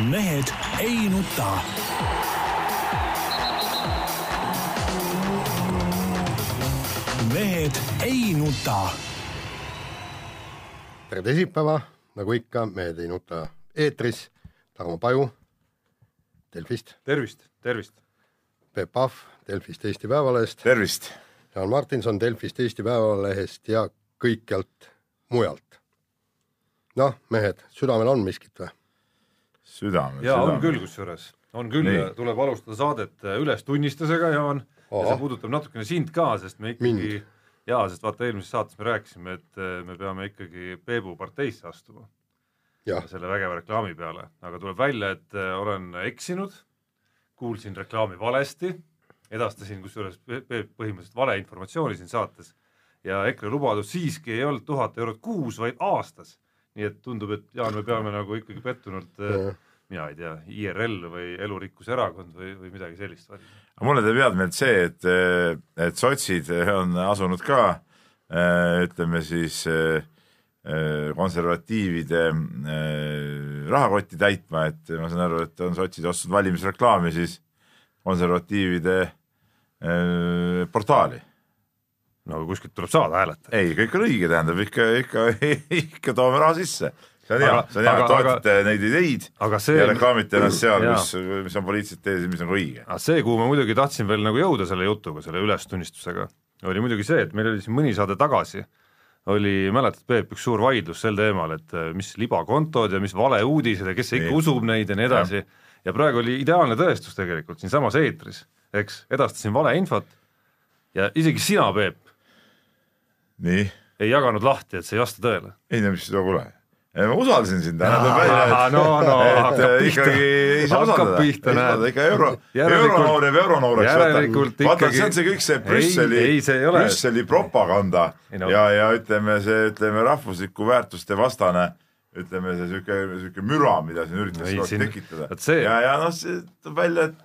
mehed ei nuta. mehed ei nuta. tere teisipäeva, nagu ikka, Mehed ei nuta eetris. Tarmo Paju Delfist, tervist, tervist. Peep Pahv Delfist Eesti Päevalehest, tervist! Jaan Martinson Delfist Eesti Päevalehest ja kõikjalt mujalt. noh, mehed, südamel on miskit või? Südamel. ja on küll, kusjuures on küll ja tuleb alustada saadet äh, ülestunnistusega, Jaan. ja see puudutab natukene sind ka, sest me ikkagi Mind. jaa, sest vaata eelmises saates me rääkisime, et äh, me peame ikkagi Peebu parteisse astuma selle vägeva reklaami peale, aga tuleb välja, et äh, olen eksinud, kuulsin reklaami valesti, edastasin kusjuures Pe- Peep põhimõtteliselt valeinformatsiooni siin saates ja EKRE lubadus siiski ei olnud tuhat eurot kuus, vaid aastas. Nii et tundub, et Jaan, me peame nagu ikkagi pettunult äh, mina ei tea, IRL või Elurikkuse Erakond või, või midagi sellist valima. mulle teeb head meelt see, et, et sotsid on asunud ka äh, ütleme siis äh, äh, konservatiivide äh, rahakotti täitma, et ma saan aru, et on sotsid ostnud valimisreklaami siis konservatiivide äh, portaali. No aga kuskilt tuleb saada hääletada. ei, kõik on õige, tähendab ikka, ikka, ikka toome raha sisse. see on hea see on hea, toetate neid ideid aga see ja reklaamite ennast seal, kus, mis on poliitiliselt tees ja mis on õige. aga see, kuhu ma muidugi tahtsin veel nagu jõuda selle jutuga, selle ülestunnistusega, oli muidugi see, et meil oli siin mõni saade tagasi, oli, mäletad, Peep, üks suur vaidlus sel teemal, et äh, mis libakontod ja mis valeuudised ja kes ikka Nii. usub neid ja nii edasi, ja praegu oli ideaalne tõestus tegelikult siinsamas eetris, eks, edastasin valeinfot ja isegi sina, Peep, ei jaganud lahti, et see ei vasta tõele. ei no mis, no kuule, ma usaldasin sind, täna tuleb välja, et no, no, et äh, pihta. ikkagi ei saa usaldada, ei saa ikka euro, euronoor jääb euronooreks, vaata, vaata, see on see kõik see Brüsseli. Brüsseli propaganda Ei no- ja, ja ütleme see, ütleme rahvusliku väärtuste vastane ütleme see siuke, siuke müra, mida siin üritatakse aeg siin- tekitada ja, ja noh, see tuleb välja, et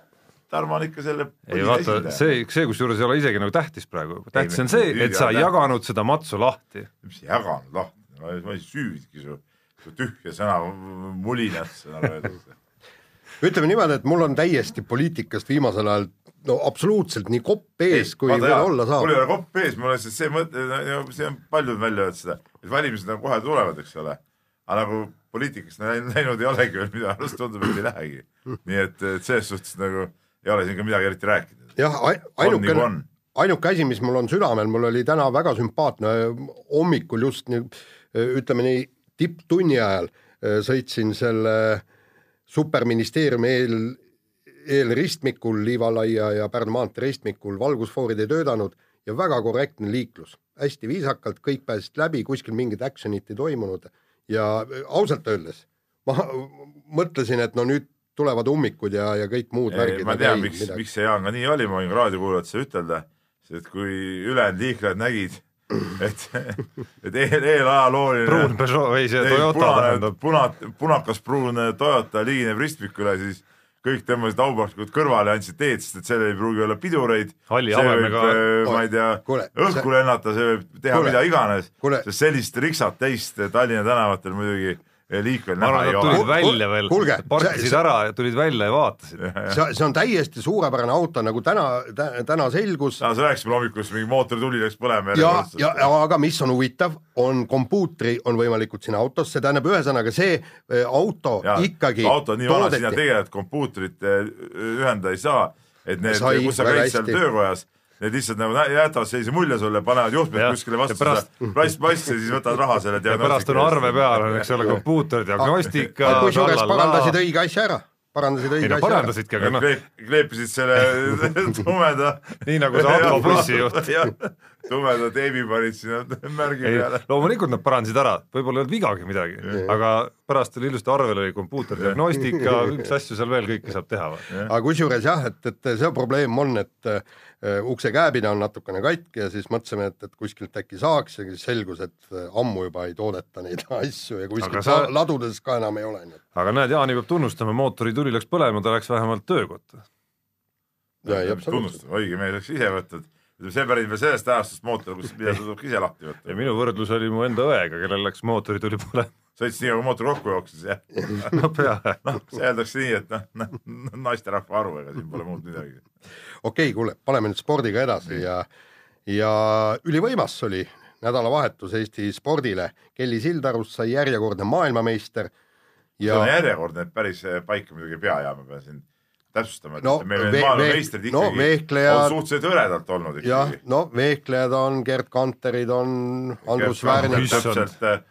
Tarmo on ikka selle ei vaata, see, see kusjuures ei ole isegi nagu tähtis praegu, tähtis me- on see, et sa ei jaganud seda matsu lahti mis jaganud lahti, ma ei- ei süüdki su, su tühja sõna mulinasse nagu öeldakse. ütleme niimoodi, et mul on täiesti poliitikast viimasel ajal no absoluutselt nii kopp ees, kui veel olla saab. mul ei ole kopp ees, mul on see, see mõte, see on paljud välja öelnud seda, et valimised nagu kohe tulevad, eks ole. aga nagu poliitikast läinud, ei olegi veel, minu arust tundub, et ei lähegi. nii et, et selles suhtes nagu ei ole siin ka midagi eriti rääkida. jah, on nagu ainuke asi, mis mul on südamel, mul oli täna väga sümpaatne hommikul just nii, ütleme nii tipptunni ajal äh, sõitsin selle superministeeriumi eel, eelristmikul Liivalaia ja Pärnu maantee ristmikul, valgusfoorid ei töötanud ja väga korrektne liiklus, hästi viisakalt, kõik pääsesid läbi, kuskil mingit action'it ei toimunud. Ja ausalt öeldes ma mõtlesin, et no nüüd tulevad ummikud ja, ja kõik muud värgid. ma tean, miks, miks see Jaan ka nii oli, ma võin raadiokuulajatele ütelda, et kui ülejäänud liiklejad nägid, et, et eel, eelajalooline pruun Peugeot või see ei, Toyota tähendab, puna, punakas pruun Toyota ligineb ristmikule, siis kõik tõmbasid aupahtlikult kõrvale ja andsid teed, sest et seal ei pruugi olla pidureid. See võib habemega-, ma ei tea õhku see- lennata, see võib teha Kuule, mida iganes, sest sellist riksat teist Tallinna tänavatel muidugi liikvel ma näha ei ole tulid. välja veel. Parkisid see- ära ja tulid välja ja vaatasid. see, see on täiesti suurepärane auto, nagu täna, täna selgus. Täna sa rääkisid mulle hommikul, mingi mootorituli läks põlema ja, ja, aga mis on huvitav, on kompuutri on võimalikud sinna autos, see tähendab ühesõnaga see eh, auto ja, ikkagi auto on nii vana, sinna tegelikult kompuutrit eh, ühendada ei saa, et need, kus sa käid seal töökojas, need lihtsalt nagu jätavad sellise mulje sulle, panevad juhtmed kuskile vastu pärast- seda plastmassi ja siis võtavad raha selle ja pärast on arve peal on, eks ole, kompuuter, diagnostika, kusjuures parandasid õige asja ära, parandasid õige asja ära. parandasidki, aga noh, kleep, kleepisid selle tumeda nii nagu see autobussi juht. Tumeda teebi panid sinna märgi ei peale, loomulikult nad parandasid ära, võib-olla ei olnud vigagi midagi, aga pärast oli ilusti arvel oli kompuuter, diagnostika, mis asju seal veel kõike saab teha. aga kusjuures jah, et, et see probleem on, et äh, ukse käepide on natukene katki ja siis mõtlesime, et, et kuskilt äkki saaks ja siis selgus, et äh, ammu juba ei toodeta neid asju ja Aga kuskilt sa- ladudes ka enam ei ole. aga näed, Jaani peab tunnustama, mootorituli läks põlema, ta läks vähemalt töökotta. tunnustada, õige mees oleks ise võtnud, see pärineb veel sellest ajastust mootor, kus, mida sa tulebki ise lahti võtta ja. minu võrdlus oli mu enda õega, kellel läks mootorituli põlema. sõitis nii nagu mootor kokku jooksis ja no pea noh, see öeldakse nii, et noh, noh, naisterahva aru, ega siin pole muud midagi. okei okay,, kuule, paneme nüüd spordiga edasi ja, ja ülivõimas oli nädalavahetus Eesti spordile. Kelly Sildarust sai järjekordne maailmameister see ja on järjekordne, et päris eh, paika muidugi ei pea jääma, pean siin täpsustama, et No, no, meil ve- maailmameistrid no ikkagi vehklejad- on suhteliselt hõredalt olnud jah ikkagi., no vehklejad on Gerd Kanterid on, Andrus Värnik, täpselt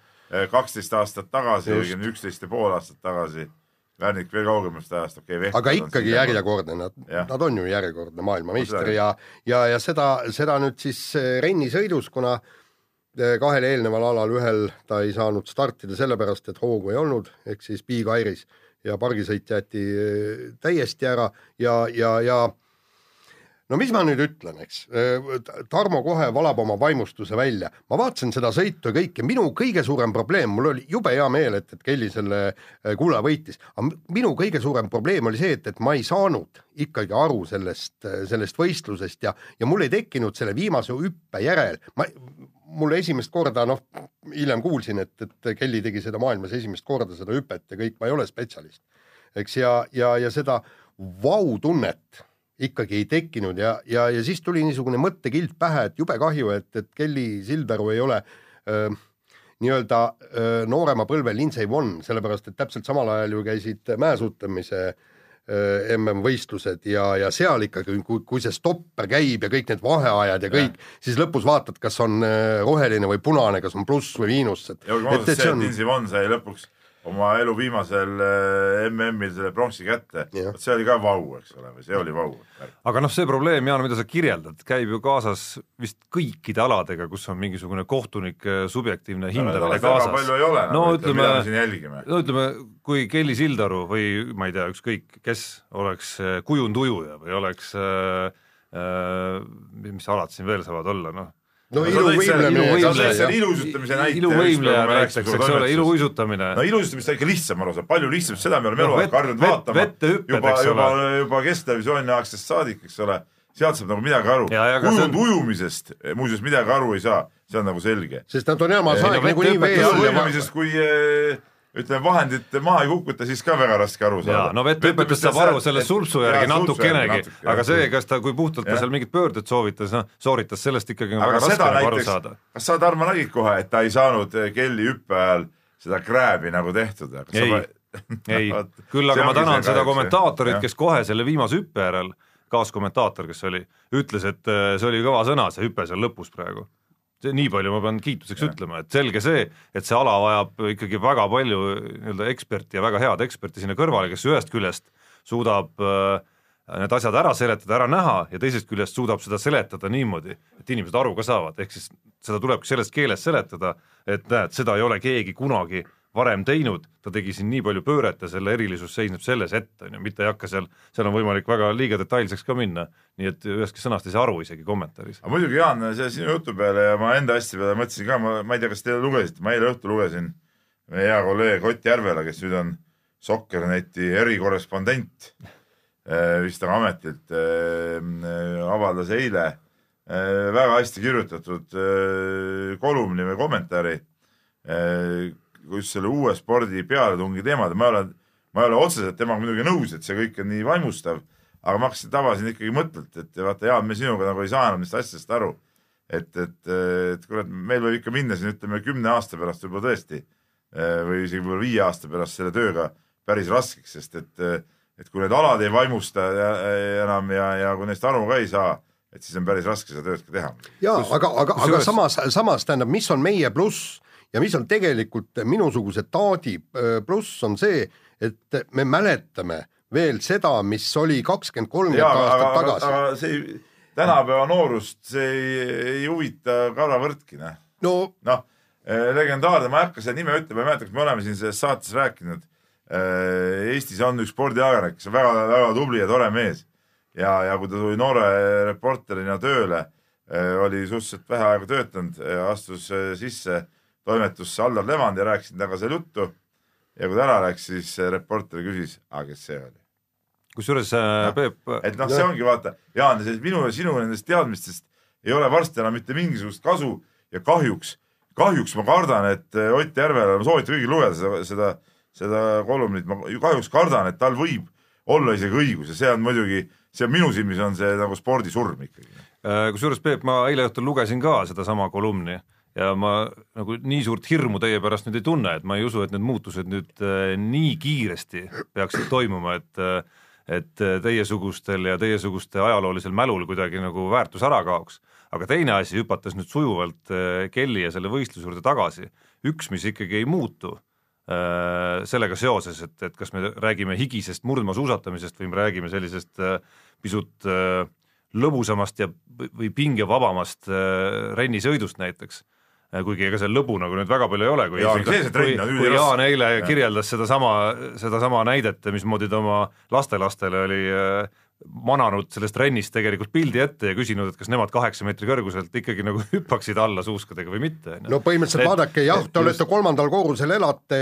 kaksteist aastat tagasi, õigemini üksteist ja pool aastat tagasi. Värnik veel kaugemast ajast, okei okay,. aga ikkagi. järjekordne, nad, Jah. nad on ju järjekordne maailmameister Ma ja, ja, ja seda, seda nüüd siis eh, rennisõidus, kuna eh, kahel eelneval alal ühel ta ei saanud startida sellepärast, et hoogu ei olnud, ehk siis Big Airis ja pargisõit jäeti eh, täiesti ära ja, ja, ja no mis ma nüüd ütlen, eks, Tarmo kohe valab oma vaimustuse välja, ma vaatasin seda sõitu ja kõike, minu kõige suurem probleem, mul oli jube hea meel, et, et Kelly selle eh, kulla võitis, aga minu kõige suurem probleem oli see, et, et ma ei saanud ikkagi aru sellest, sellest võistlusest ja, ja mul ei tekkinud selle viimase hüppe järel, ma, mul esimest korda noh, hiljem kuulsin, et, et Kelly tegi seda maailmas esimest korda, seda hüpet ja kõik, ma ei ole spetsialist. eks ja, ja, ja seda vau-tunnet ikkagi ei tekkinud ja, ja, ja siis tuli niisugune mõttekild pähe, et jube kahju, et, et Kelly Sildaru ei ole öö, nii-öelda noorema põlve Lindsey Vonn, sellepärast et täpselt samal ajal ju käisid mäesuutamise öö, MM-võistlused ja, ja seal ikkagi, kui, kui see stopper käib ja kõik need vaheajad ja kõik, siis lõpus vaatad, kas on öö, roheline või punane, kas on pluss või miinus, et ja olgem ausad, see, et Lindsey Vonn sai lõpuks oma elu viimasel äh, MM-il selle pronksi kätte, vot see oli ka vau, eks ole, või see oli vau. aga noh, see probleem, Jaan, mida sa kirjeldad, käib ju kaasas vist kõikide aladega, kus on mingisugune kohtunike subjektiivne hindamine kaasas palju ei ole no ütleme mida me siin jälgime. no ütleme, kui Kelly Sildaru või ma ei tea, ükskõik kes oleks äh, kujundujuja või oleks äh, äh, mis alad siin veel saavad olla, noh, no iluvõimlemine ilusutamise näite. iluvõimleja näiteks, eks ole, iluuisutamine no ilusutamist on ikka lihtsam aru saada, palju lihtsam, seda me oleme No eluaeg harjunud vaatama. vettehüpped, juba, eks juba ole., juba Kesktelevisiooni aegsest saadik, eks ole, sealt saab nagu midagi aru. See on- kujundujumisest muuseas midagi aru ei saa, see on nagu selge. sest nad on no aeg nagunii vettehüpe- vee all ja iluvõimlemisest, kui eh, ütleme, vahendit maha ei kukuta, siis ka väga raske aru saada. jaa, no vettehüpetest saab aru selle sulpsu järgi natukenegi, aga see, kas ta, kui puhtalt ta seal mingit pöörded soovitas, noh, sooritas, sellest ikkagi on väga raske nagu aru näiteks saada., kas sa, Tarmo, nägid kohe, et ta ei saanud eh, Kelly hüppe ajal seda krääbi nagu tehtud? Ei. ei, küll aga ma tänan seda kommentaatorit, kes kohe selle viimase hüppe järel, kaaskommentaator, kes oli, ütles, et äh, see oli kõva sõna, see hüpe seal lõpus praegu. Nii palju ma pean kiituseks Jah. ütlema, et selge see, et see ala vajab ikkagi väga palju nii-öelda eksperti ja väga head eksperti sinna kõrvale, kes ühest küljest suudab äh, need asjad ära seletada, ära näha ja teisest küljest suudab seda seletada niimoodi, et inimesed aru ka saavad, ehk siis seda tulebki selles keeles seletada, et näed, seda ei ole keegi kunagi varem teinud, ta tegi siin nii palju pööret ja selle erilisus seisneb selles ette, on ju, mitte ei hakka seal, seal on võimalik väga liiga detailseks ka minna, nii et ühestki sõnast ei saa aru isegi kommentaaris. aga muidugi, Jaan, see sinu jutu peale ja ma enda asja peale mõtlesin ka, ma, ma ei tea, kas te lugesite, ma eile õhtul lugesin meie hea kolleeg Ott Järvela, kes nüüd on Sokkerneti erikorrespondent, vist on ametilt, avaldas eile eh, väga hästi kirjutatud eh, kolumni või kommentaari eh, just selle uue spordi pealetungi teemadel, ma ei ole, ma ei ole otseselt temaga muidugi nõus, et see kõik on nii vaimustav, aga ma hakkasin tabasin ikkagi mõttelt, et vaata, Jaan, me sinuga nagu ei saa enam neist asjadest aru. et, et, et kurat, meil võib ikka minna siin ütleme kümne aasta pärast võib-olla tõesti eh, või isegi võib-olla viie aasta pärast selle tööga päris raskeks, sest et, et kui need alad ei vaimusta ja, enam ja, ja kui neist aru ka ei saa, et siis on päris raske seda tööd ka teha. jaa, Kus- aga, aga, aga samas, samas tähendab, mis on meie pluss ja mis on tegelikult minusuguse taadi öö, pluss, on see, et me mäletame veel seda, mis oli kakskümmend, kolmkümmend aastat aga, tagasi. aga see ei, tänapäeva noorust, see ei, ei huvita karavõrdki, noh. no noh, legendaarne, ma ei hakka seda nime ütlema, ma ei mäleta, kas me oleme siin selles saates rääkinud. Eestis on üks spordiajakirjanik, kes on väga-väga tubli ja tore mees ja, ja kui ta tuli noore reporterina tööle, oli suhteliselt vähe aega töötanud, astus sisse toimetusse Allar Levand ja rääkisin temaga seal juttu. ja kui ta ära läks, siis reporter küsis, aga kes see oli? kusjuures äh, Noh, Peep, et noh, see ongi vaata, Jaan, minu ja sinu nendest teadmistest ei ole varsti enam mitte mingisugust kasu ja kahjuks, kahjuks ma kardan, et eh, Ott Järvela, ma soovitan kõigil lugeda seda, seda, seda kolumnit, ma ju kahjuks kardan, et tal võib olla isegi õigus ja see on muidugi, see on minu silmis on see nagu spordisurm ikkagi. Äh, kusjuures Peep, ma eile õhtul lugesin ka sedasama kolumni ja ma nagu nii suurt hirmu teie pärast nüüd ei tunne, et ma ei usu, et need muutused nüüd äh, nii kiiresti peaksid toimuma, et äh, et äh, teiesugustel ja teiesuguste ajaloolisel mälul kuidagi nagu väärtus ära kaoks. aga teine asi, hüpates nüüd sujuvalt äh, Kelly ja selle võistluse juurde tagasi, üks, mis ikkagi ei muutu äh, sellega seoses, et, et kas me räägime higisest murdmaasuusatamisest või me räägime sellisest äh, pisut lõbusamast ja, või pingevabamast rennisõidust näiteks. Kuigi ega seal lõbu nagu nüüd väga palju ei ole, kui Jaa, kui, see- see kui, kui. Jaan eile kirjeldas sedasama, sedasama näidet, mismoodi ta oma lastelastele oli äh, mananud sellest rennist tegelikult pildi ette ja küsinud, et kas nemad kaheksa meetri kõrguselt ikkagi nagu hüppaksid alla suuskadega või mitte. no põhimõtteliselt Et- vaadake jah, et te olete just- kolmandal korrusel elate,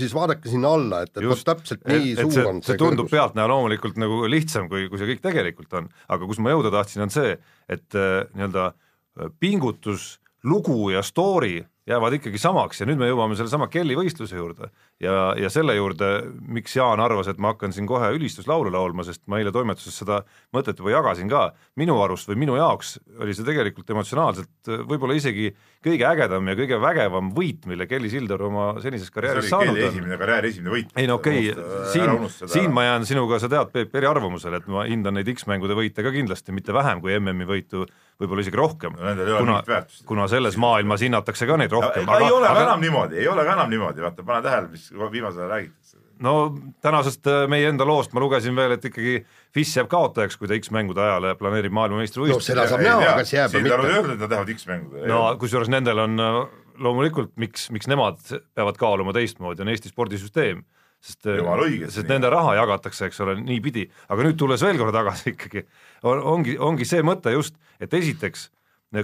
siis vaadake sinna alla, et, et Just. täpselt nii et, et suur see, on see tundub pealtnäha loomulikult nagu lihtsam, kui, kui see kõik tegelikult on, aga kus ma jõuda tahtsin, on see, et äh, nii-öelda äh, pingutus, lugu ja story jäävad ikkagi samaks ja nüüd me jõuame sellesama Kelly võistluse juurde. Ja, ja selle juurde, miks Jaan arvas, et ma hakkan siin kohe ülistuslaulu laulma, sest ma eile toimetuses seda mõtet juba jagasin ka, minu arust või minu jaoks oli see tegelikult emotsionaalselt äh, võib-olla isegi kõige ägedam ja kõige vägevam võit, mille Kelly Sildaru oma senises karjääris saanud Kelly on. esimene karjääri esimene võit. ei no okei okay,, siin, siin ma jään sinuga, sa tead, Peep, eriarvamusele, et ma hindan neid X-mängude võite ka kindlasti mitte vähem kui MM-i võitu, võib-olla isegi rohkem No ei ole kuna kuna selles maailmas hinnatakse ka neid rohkem. aga ei ole ka enam niimoodi, ei ole ka enam niimoodi, vaata, pane tähele, mis viimasel ajal räägitakse. no tänasest äh, meie enda loost ma lugesin veel, et ikkagi FIS jääb kaotajaks, kui ta X-mängude ajale planeerib no maailmameistrivõistlusi seda saab näha, kas jääb või Sildaru ei mitte. öelnud, et nad lähevad X-mängudele. no kusjuures nendel on äh, loomulikult, miks, miks nemad peavad kaaluma teistmoodi, on Eesti spordisüsteem, sest äh, Jumala õigesti sest nende raha jagatakse, eks ole, niipidi, aga nüüd tulles veel korra tagasi ikkagi, on, ongi, ongi see mõte just, et esiteks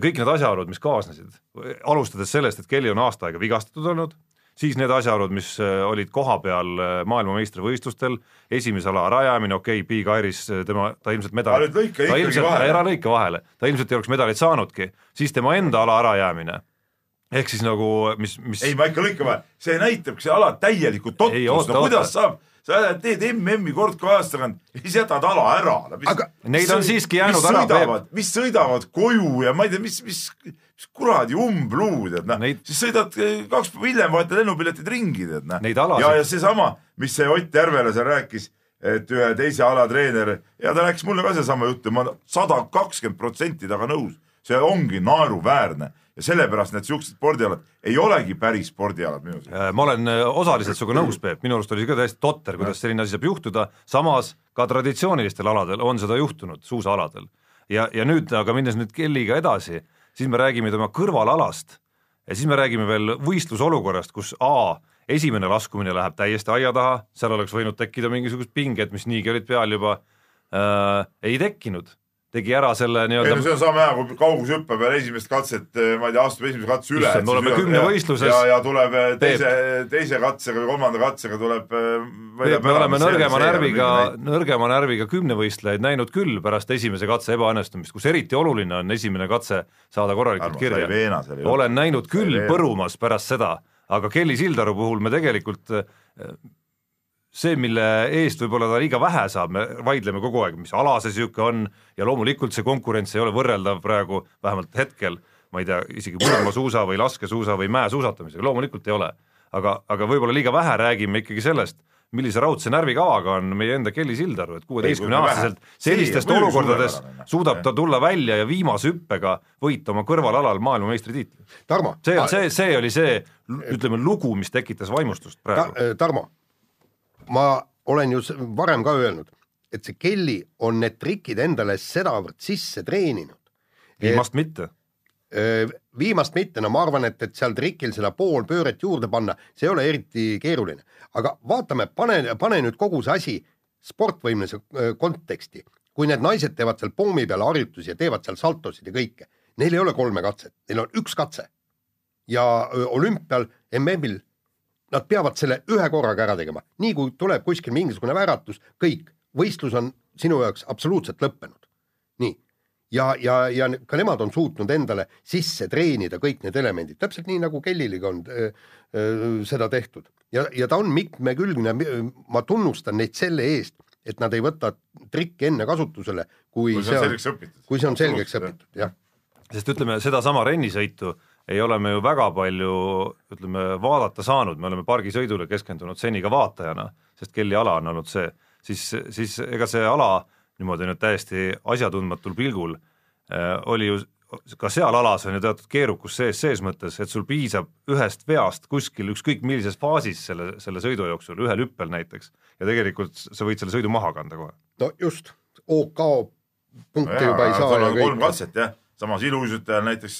kõik need asjaolud, mis kaasnesid, alustades sellest, et Kelly on aasta aega vigastatud olnud, siis need asjaolud, mis äh, olid kohapeal äh, maailmameistrivõistlustel, esimese ala rajamine, okei okay,, Big Iris, tema, ta ilmselt medali ta ilmselt, ära lõika vahele, ta ilmselt ei oleks medalit saanudki, siis tema enda ala ärajäämine, ehk siis nagu mis, mis ei, ma ikka lõikan vahele, see näitabki see ala täielikku totrust, no kuidas oota. saab, sa teed MM-i kord kahe aasta tagant ja siis jätad ala ära. No,. Aga Neid on siiski jäänud mis ära, sõidavad, mis sõidavad koju ja ma ei tea, mis, mis, mis kuradi umbluud, et noh. Neid-, siis sõidad eh, kaks päeva hiljem, vahetad lennupiletid ringi, tead noh. Ja, ja seesama, mis see Ott Järvela seal rääkis, et ühe teise ala treener ja ta rääkis mulle ka sedasama juttu, ma sada kakskümmend protsenti temaga nõus, see ongi naeruväärne ja sellepärast need siuksed spordialad ei olegi päris spordialad minu arust. Äh, ma olen äh, osaliselt sinuga nõus, Peep, minu arust oli ka täiesti totter, kuidas selline asi saab juhtuda, samas ka traditsioonilistel aladel on seda juhtunud, suusaaladel. ja, ja nüüd aga minnes nüüd Kelliga edasi, siis me räägime tema kõrvalalast ja siis me räägime veel võistlusolukorrast, kus A esimene laskumine läheb täiesti aia taha, seal oleks võinud tekkida mingisugused pinged, mis niigi olid peal juba äh,, ei tekkinud, tegi ära selle ei no nii-öelda see on sama hea, kui kaugushüppe peale esimest katset, ma ei tea, astub esimese katse üle. Me oleme kümnevõistluses. ja, ja tuleb eh, teise, teise katsega või kolmanda katsega tuleb. Peep, me oleme nõrgema närviga, nõrgema närviga kümnevõistlejaid näinud küll pärast esimese katse ebaõnnestumist, kus eriti oluline on esimene katse saada korralikult kirja olen näinud küll põrumas pärast seda, aga Kelly Sildaru puhul me tegelikult see, mille eest võib-olla ta liiga vähe saab, me vaidleme kogu aeg, mis ala see niisugune on ja loomulikult see konkurents ei ole võrreldav praegu vähemalt hetkel, ma ei tea, isegi murdmaasuusa või laskesuusa või mäesuusatamisega, loomulikult ei ole. aga, aga võib-olla liiga vähe räägime ikkagi sellest, millise raudse närvikavaga on meie enda Kelly Sildaru, et kuueteistkümne aastaselt vähe. See sellistest on muidugi olukordades suurepärane. suudab ta tulla välja ja viimase hüppega võita oma kõrvalalal maailmameistritiitli. See, see, see oli see, ütleme, lugu, mis tekitas vaimustust Ta, praegu. Tarmo, ma olen ju varem ka öelnud, et see Kelly on need trikid endale sedavõrd sisse treeninud. viimast mitte. Öö, viimast mitte, no ma arvan, et, et seal trikil seda pool pööret juurde panna, see ei ole eriti keeruline. aga vaatame, pane, pane nüüd kogu see asi sportvõimelise öö, konteksti. kui need naised teevad seal pommi peal harjutusi ja teevad seal saltosid ja kõike, neil ei ole kolme katset, neil on üks katse. ja olümpial, MM-il, nad peavad selle ühe korraga ära tegema, nii kui tuleb kuskil mingisugune väratus, kõik, võistlus on sinu jaoks absoluutselt lõppenud. nii, ja, ja, ja ka nemad on suutnud endale sisse treenida kõik need elemendid, täpselt nii nagu Kelliliga on öö, öö, seda tehtud. Ja, ja ta on mitmekülgne, ma tunnustan neid selle eest, et nad ei võta trikki enne kasutusele, kui, kui see on selgeks õpitud. kui see on selgeks õpitud, jah. sest ütleme, sedasama rennisõitu ei ole me ju väga palju ütleme vaadata saanud, me oleme pargisõidule keskendunud seni ka vaatajana, sest Kelly ala on olnud see, siis, siis ega see ala niimoodi nüüd täiesti asjatundmatul pilgul äh, oli ju ka seal alas on ju teatud keerukus sees, ses mõttes, et sul piisab ühest veast kuskil ükskõik millises faasis selle, selle sõidu jooksul, ühel hüppel näiteks, ja tegelikult sa võid selle sõidu maha kanda kohe. no just, OK punkte juba ei saa kolm katset jah, samas iluuisutajal näiteks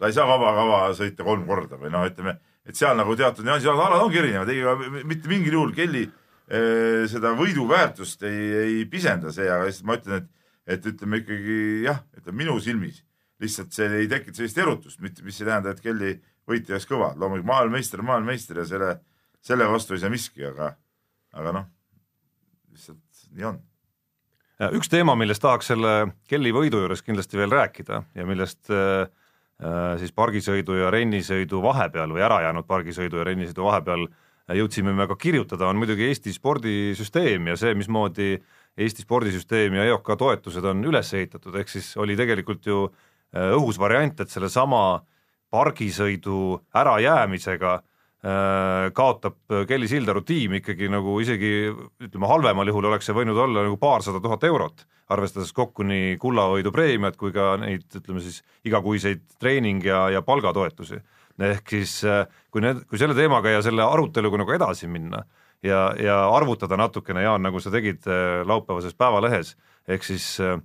ta ei saa vaba kava sõita kolm korda või noh, ütleme, et seal nagu teatud nüansid, alad ongi erinevad, ega mitte mingil juhul Kelly eh, seda võidu väärtust ei, ei pisenda see, aga lihtsalt ma ütlen, et, et ütleme ikkagi jah, ütleme minu silmis lihtsalt see ei tekita sellist erutust, mitte, mis ei tähenda, et Kelly võit ei oleks kõva, loomulikult maailmameister, maailmameister ja selle, selle vastu ei saa miski, aga, aga noh, lihtsalt nii on. Üks teema, millest tahaks selle Kelly võidu juures kindlasti veel rääkida ja millest äh, äh, siis pargisõidu ja rennisõidu vahepeal või ära jäänud pargisõidu ja rennisõidu vahepeal äh, jõudsime me ka kirjutada, on muidugi Eesti spordisüsteem ja see, mismoodi Eesti spordisüsteem ja EOK toetused on üles ehitatud, ehk siis oli tegelikult ju äh, õhus variant, et sellesama pargisõidu ärajäämisega äh, kaotab Kelly Sildaru tiim ikkagi nagu isegi ütleme, halvemal juhul oleks see võinud olla nagu paarsada tuhat eurot, arvestades kokku nii kullavõidu preemiat kui ka neid, ütleme siis igakuiseid treening ja, ja palgatoetusi. ehk siis äh, kui need, kui selle teemaga ja selle aruteluga nagu edasi minna ja, ja arvutada natukene, Jaan, nagu sa tegid äh, laupäevases Päevalehes, ehk siis äh,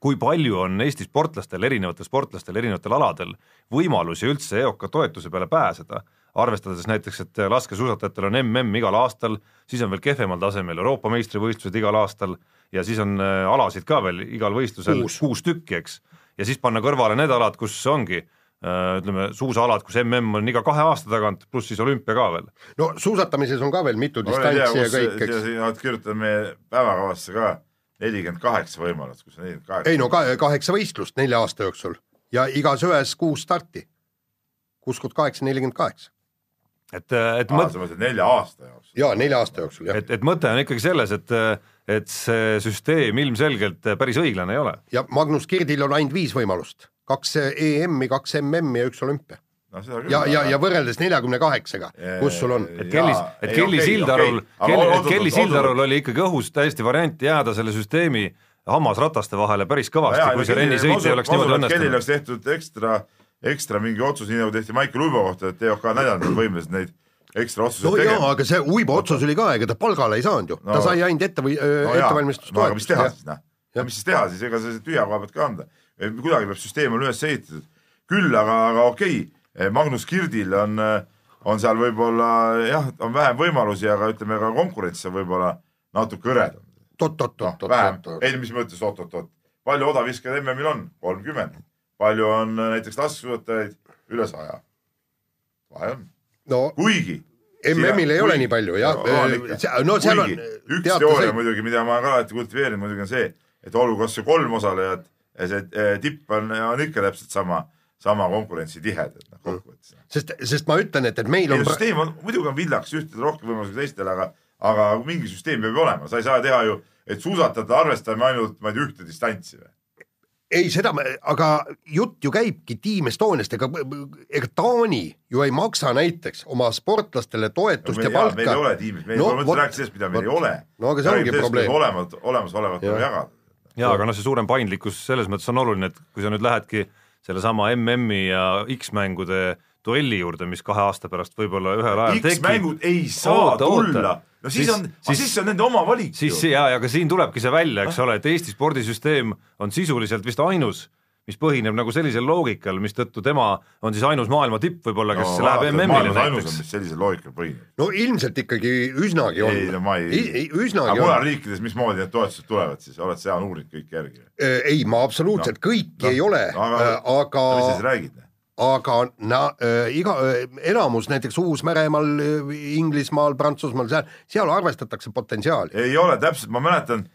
kui palju on Eesti sportlastel, erinevatel sportlastel erinevatel aladel võimalusi üldse EOK toetuse peale pääseda, arvestades näiteks, et laskesuusatajatel on mm igal aastal, siis on veel kehvemal tasemel Euroopa meistrivõistlused igal aastal ja siis on äh, alasid ka veel igal võistlusel Kuus. kuus tükki, eks. ja siis panna kõrvale need alad, kus ongi äh, ütleme, suusaalad, kus mm on iga kahe aasta tagant, pluss siis olümpia ka veel. no suusatamises on ka veel mitu distantsi ja kõik, eks. meie päevakavasse ka nelikümmend kaheksa võimalust, kus on nelikümmend kaheksa. ei no ka, kaheksa võistlust nelja aasta jooksul ja igas ühes kuus starti. kuus kord kaheksa, nelikümmend kaheksa. et, et aa, mõt-, sa mõtled nelja aasta jooksul? ja nelja aasta jooksul jah. et, et mõte on ikkagi selles, et, et see süsteem ilmselgelt päris õiglane ei ole. ja Magnus Kirdil on ainult viis võimalust, kaks EM-i, kaks MM-i ja üks olümpia. No seda küll. ja, ja, ja võrreldes neljakümne kaheksaga, kus sul on? et Kelly, et Kelly Sildarul, et Kelly Sildarul oli ikkagi õhus täiesti variant jääda selle süsteemi hammasrataste vahele päris kõvasti, kui see rennisõit ei oleks niimoodi Kellil õnnestunud. oleks tehtud ekstra, ekstra mingi otsus, nii nagu tehti Maicel Uibo kohta, et EOK et võimelised neid ekstra otsuseid no jaa, tegema. aga see Uibo otsus oli ka, ega ta palgale ei saanud ju no,, ta No- sai ainult ette või no jaa, ettevalmistust no aga mis teha siis noh, mis siis teha siis, ega sa tühja koha pealt ka anda, kuidagi peab süsteem olema üles ehitatud. küll aga, aga okei okay,, Magnus Kirdil on, on seal võib-olla jah, on vähem võimalusi, aga ütleme ka konkurents on võib-olla natuke hõredam. oot-oot-oot oot,, vähem ei mis mõttes oot-oot-oot, palju odaviskajaid MM-il on? kolmkümmend. palju on äh, näiteks laskesuusatajaid? üle saja. vahe on, no kuigi MM-il ei ole nii palju jah No, ikka., no seal on üks teooria muidugi, mida ma ka alati kultiveerinud, muidugi on see, et olgu kas või kolm osalejat, see eh, tipp on, on ikka täpselt sama, sama konkurentsitihedad noh kokkuvõttes. sest, sest ma ütlen, et, et meil ei on no süsteem on, muidugi on villaks ühtedel rohkem võimalusi kui teistel, aga, aga mingi süsteem peab ju olema, sa ei saa teha ju, et suusatajate arvestame ainult, ma ei tea, ühte distantsi või. ei seda, aga jutt ju käibki Team Estoniast, ega, ega Taani ju ei maksa näiteks oma sportlastele toetust ja palka. meil ei ole tiimis, meil No vot, rääkida sellest, mida meil ei ole. No aga see ongi probleem. olemas, olemasolevat tuleb jagada. jaa, aga noh, see suurem paindlikkus selles mõttes on oluline, et kui sa nüüd lähedki sellesama MM-i ja X-mängude duelli juurde, mis kahe aasta pärast võib-olla ühel ajal tekib, X-mängud ei saa Oota, tulla, no siis Siis- on, siis- siis on nende oma valik siis jaa, aga siin tulebki see välja, eks ole, et Eesti spordisüsteem on sisuliselt vist ainus, mis põhineb nagu sellisel loogikal, mistõttu tema on siis ainus maailma tipp võib-olla, kes no, läheb MM-ile näiteks. sellisel loogikal põhineb. no ilmselt ikkagi üsnagi on. ei, no ma ei, aga üsnagi mujal on. riikides, mismoodi need toetused tulevad siis, oled sa uurinud kõik järgi? ei, ma absoluutselt No, kõiki no, ei ole, aga- aga mis sa siis räägid? aga na, äh, iga äh,, enamus näiteks Uus-Meremaal, Inglismaal, Prantsusmaal, seal, seal arvestatakse potentsiaali. ei ole täpselt, ma mäletan,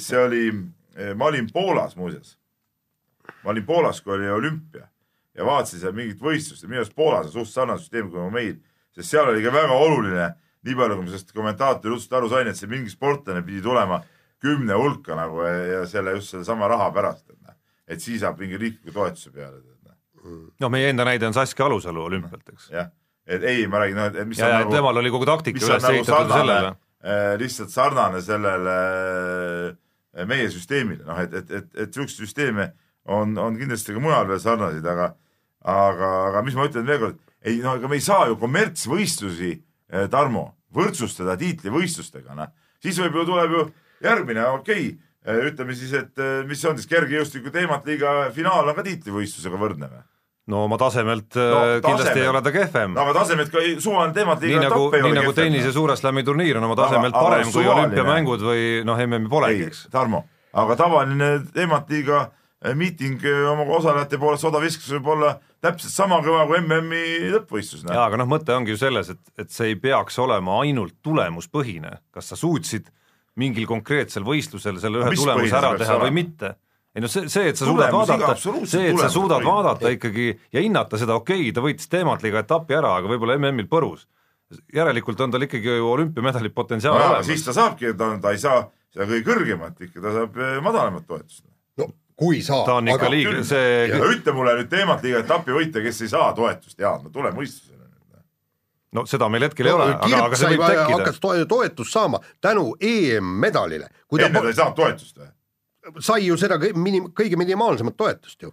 see oli, ma olin Poolas muuseas ma olin Poolas, kui oli olümpia ja vaatasin seal mingit võistlust ja minu arust Poolas on suht sarnane süsteem kui meil, sest seal oli ka väga oluline, nii palju kui ma sellest kommentaatori jutust aru sain, et see mingi sportlane pidi tulema kümne hulka nagu ja, selle just sellesama raha pärast, et noh, et siis saab mingi riikliku toetuse peale, noh, meie enda näide on Saskia Alusalu olümpialt, eks. jah. et ei, ma räägin, et mis ja, on ja nagu temal oli kogu taktika üles nagu ehitatud sellele., lihtsalt sarnane sellele äh, meie süsteemile, noh et, et, et, et siukseid süsteeme on, on kindlasti ka mujal veel sarnaseid, aga aga, aga mis ma ütlen veel kord, ei no ega me ei saa ju kommertsvõistlusi, Tarmo, võrdsustada tiitlivõistlustega, noh. siis võib ju, tuleb ju järgmine, okei okay,, ütleme siis, et eh, mis on siis kergejõustiku teemat liiga finaal on ka tiitlivõistlusega võrdne või? no oma tasemelt No, no, kindlasti ei ole ta kehvem no aga tasemelt ka suvaline teemat nii liiga nagu, etapp ei nii nagu kehvem, tennise noh. suure slam'i turniir on oma tasemelt Aga- aga parem kui suvaline. olümpiamängud või noh, MM-i polegi, eks., Tarmo, aga tavaline teemantliiga eh, miiting eh, oma osalejate poolest odaviskus võib olla täpselt sama kõva kui MM-i lõppvõistlus. noh. jaa, aga noh, mõte ongi ju selles, et, et see ei peaks olema ainult tulemuspõhine, kas sa suutsid mingil konkreetsel võistlusel selle ühe tulemuse ära teha või mitte. ei no see, see, et sa suudad Tulemus, vaadata, see, et sa suudad põhine. vaadata ikkagi ja hinnata seda, okei okay,, ta võitis teemantliga etapi ära, aga võib-olla MM-il põrus. järelikult on tal ikkagi ju olümpiamedali potentsiaal no, olemas. siis ta saabki, ta, ta ei saa seda kõige kõrgemat ikka, ta saab eh, madalamat toetust. no kui saab, ta on ikka liiga, see ütle mulle nüüd teemantliga etapi võitja, kes ei saa toetust, Jaan, no tule mõistusele. no seda meil hetkel ei ole, aga, aga see võib, tekkida hakkas. to toetust saama tänu EM-medalile, enne ta ei saanud toetust või? sai ju seda minim-, kõige minimaalsemat toetust ju,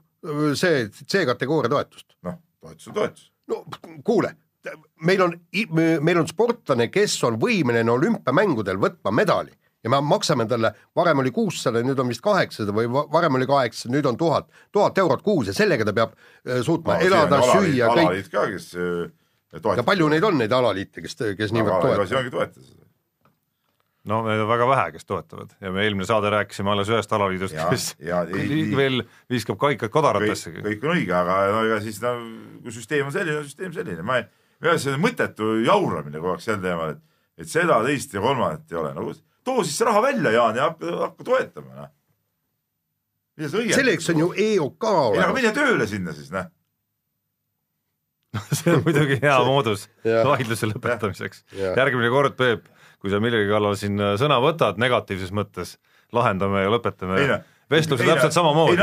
see C-kategooria toetust. noh, toetus on toetus. no kuule, meil on, meil on sportlane, kes on võimeline olümpiamängudel võtma medali ja me maksame talle, varem oli kuussada, nüüd on vist kaheksasada või va- varem oli kaheksasada, nüüd on tuhat, tuhat eurot kuus ja sellega ta peab äh, suutma no, elada, süüa, kõik. alaliit ka, kes ja toetab. palju neid on, neid alaliite, kes, kes niivõrd toetavad see? ongi toetada seda. no neid on väga vähe, kes toetavad ja me eelmine saade rääkisime alles ühest alaliidust, Ja- kes ja ei- veel viskab kaikad kõik, kodaratessegi. kõik on õige, aga no ega siis no kui süsteem on selline, süsteem selline, ma ei, minu arust see on mõttetu jauramine kogu aeg sel teemal, et, et seda, teist ja kolmandat ei ole, no too siis see raha välja, Jaan, ja hakka, hakka toetama, noh. selleks on ju EOK ei, aga olemas. mine tööle sinna siis, noh. see on muidugi hea moodus vaidluse lõpetamiseks. Järgmine kord, Peep, kui sa millegi kallal siin äh, sõna võtad negatiivses mõttes, lahendame ja lõpetame vestluse täpselt samamoodi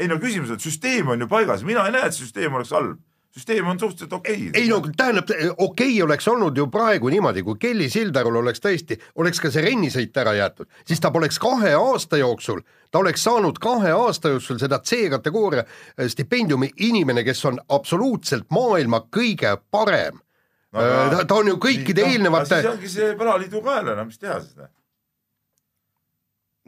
ei no küsimus on, et süsteem on ju paigas, mina ei näe, et süsteem oleks halb. Süsteem on suhteliselt okei okay.. ei no tähendab, okei okay oleks olnud ju praegu niimoodi, kui Kelly Sildarul oleks tõesti, oleks ka see rennisõit ära jäetud, siis ta poleks kahe aasta jooksul, ta oleks saanud kahe aasta jooksul seda C-kategooria eh, stipendiumi inimene, kes on absoluutselt maailma kõige parem no,. ta, ta on ju kõikide eelnevate siis, ongi see alaliidu kaela, no mis teha siis, noh.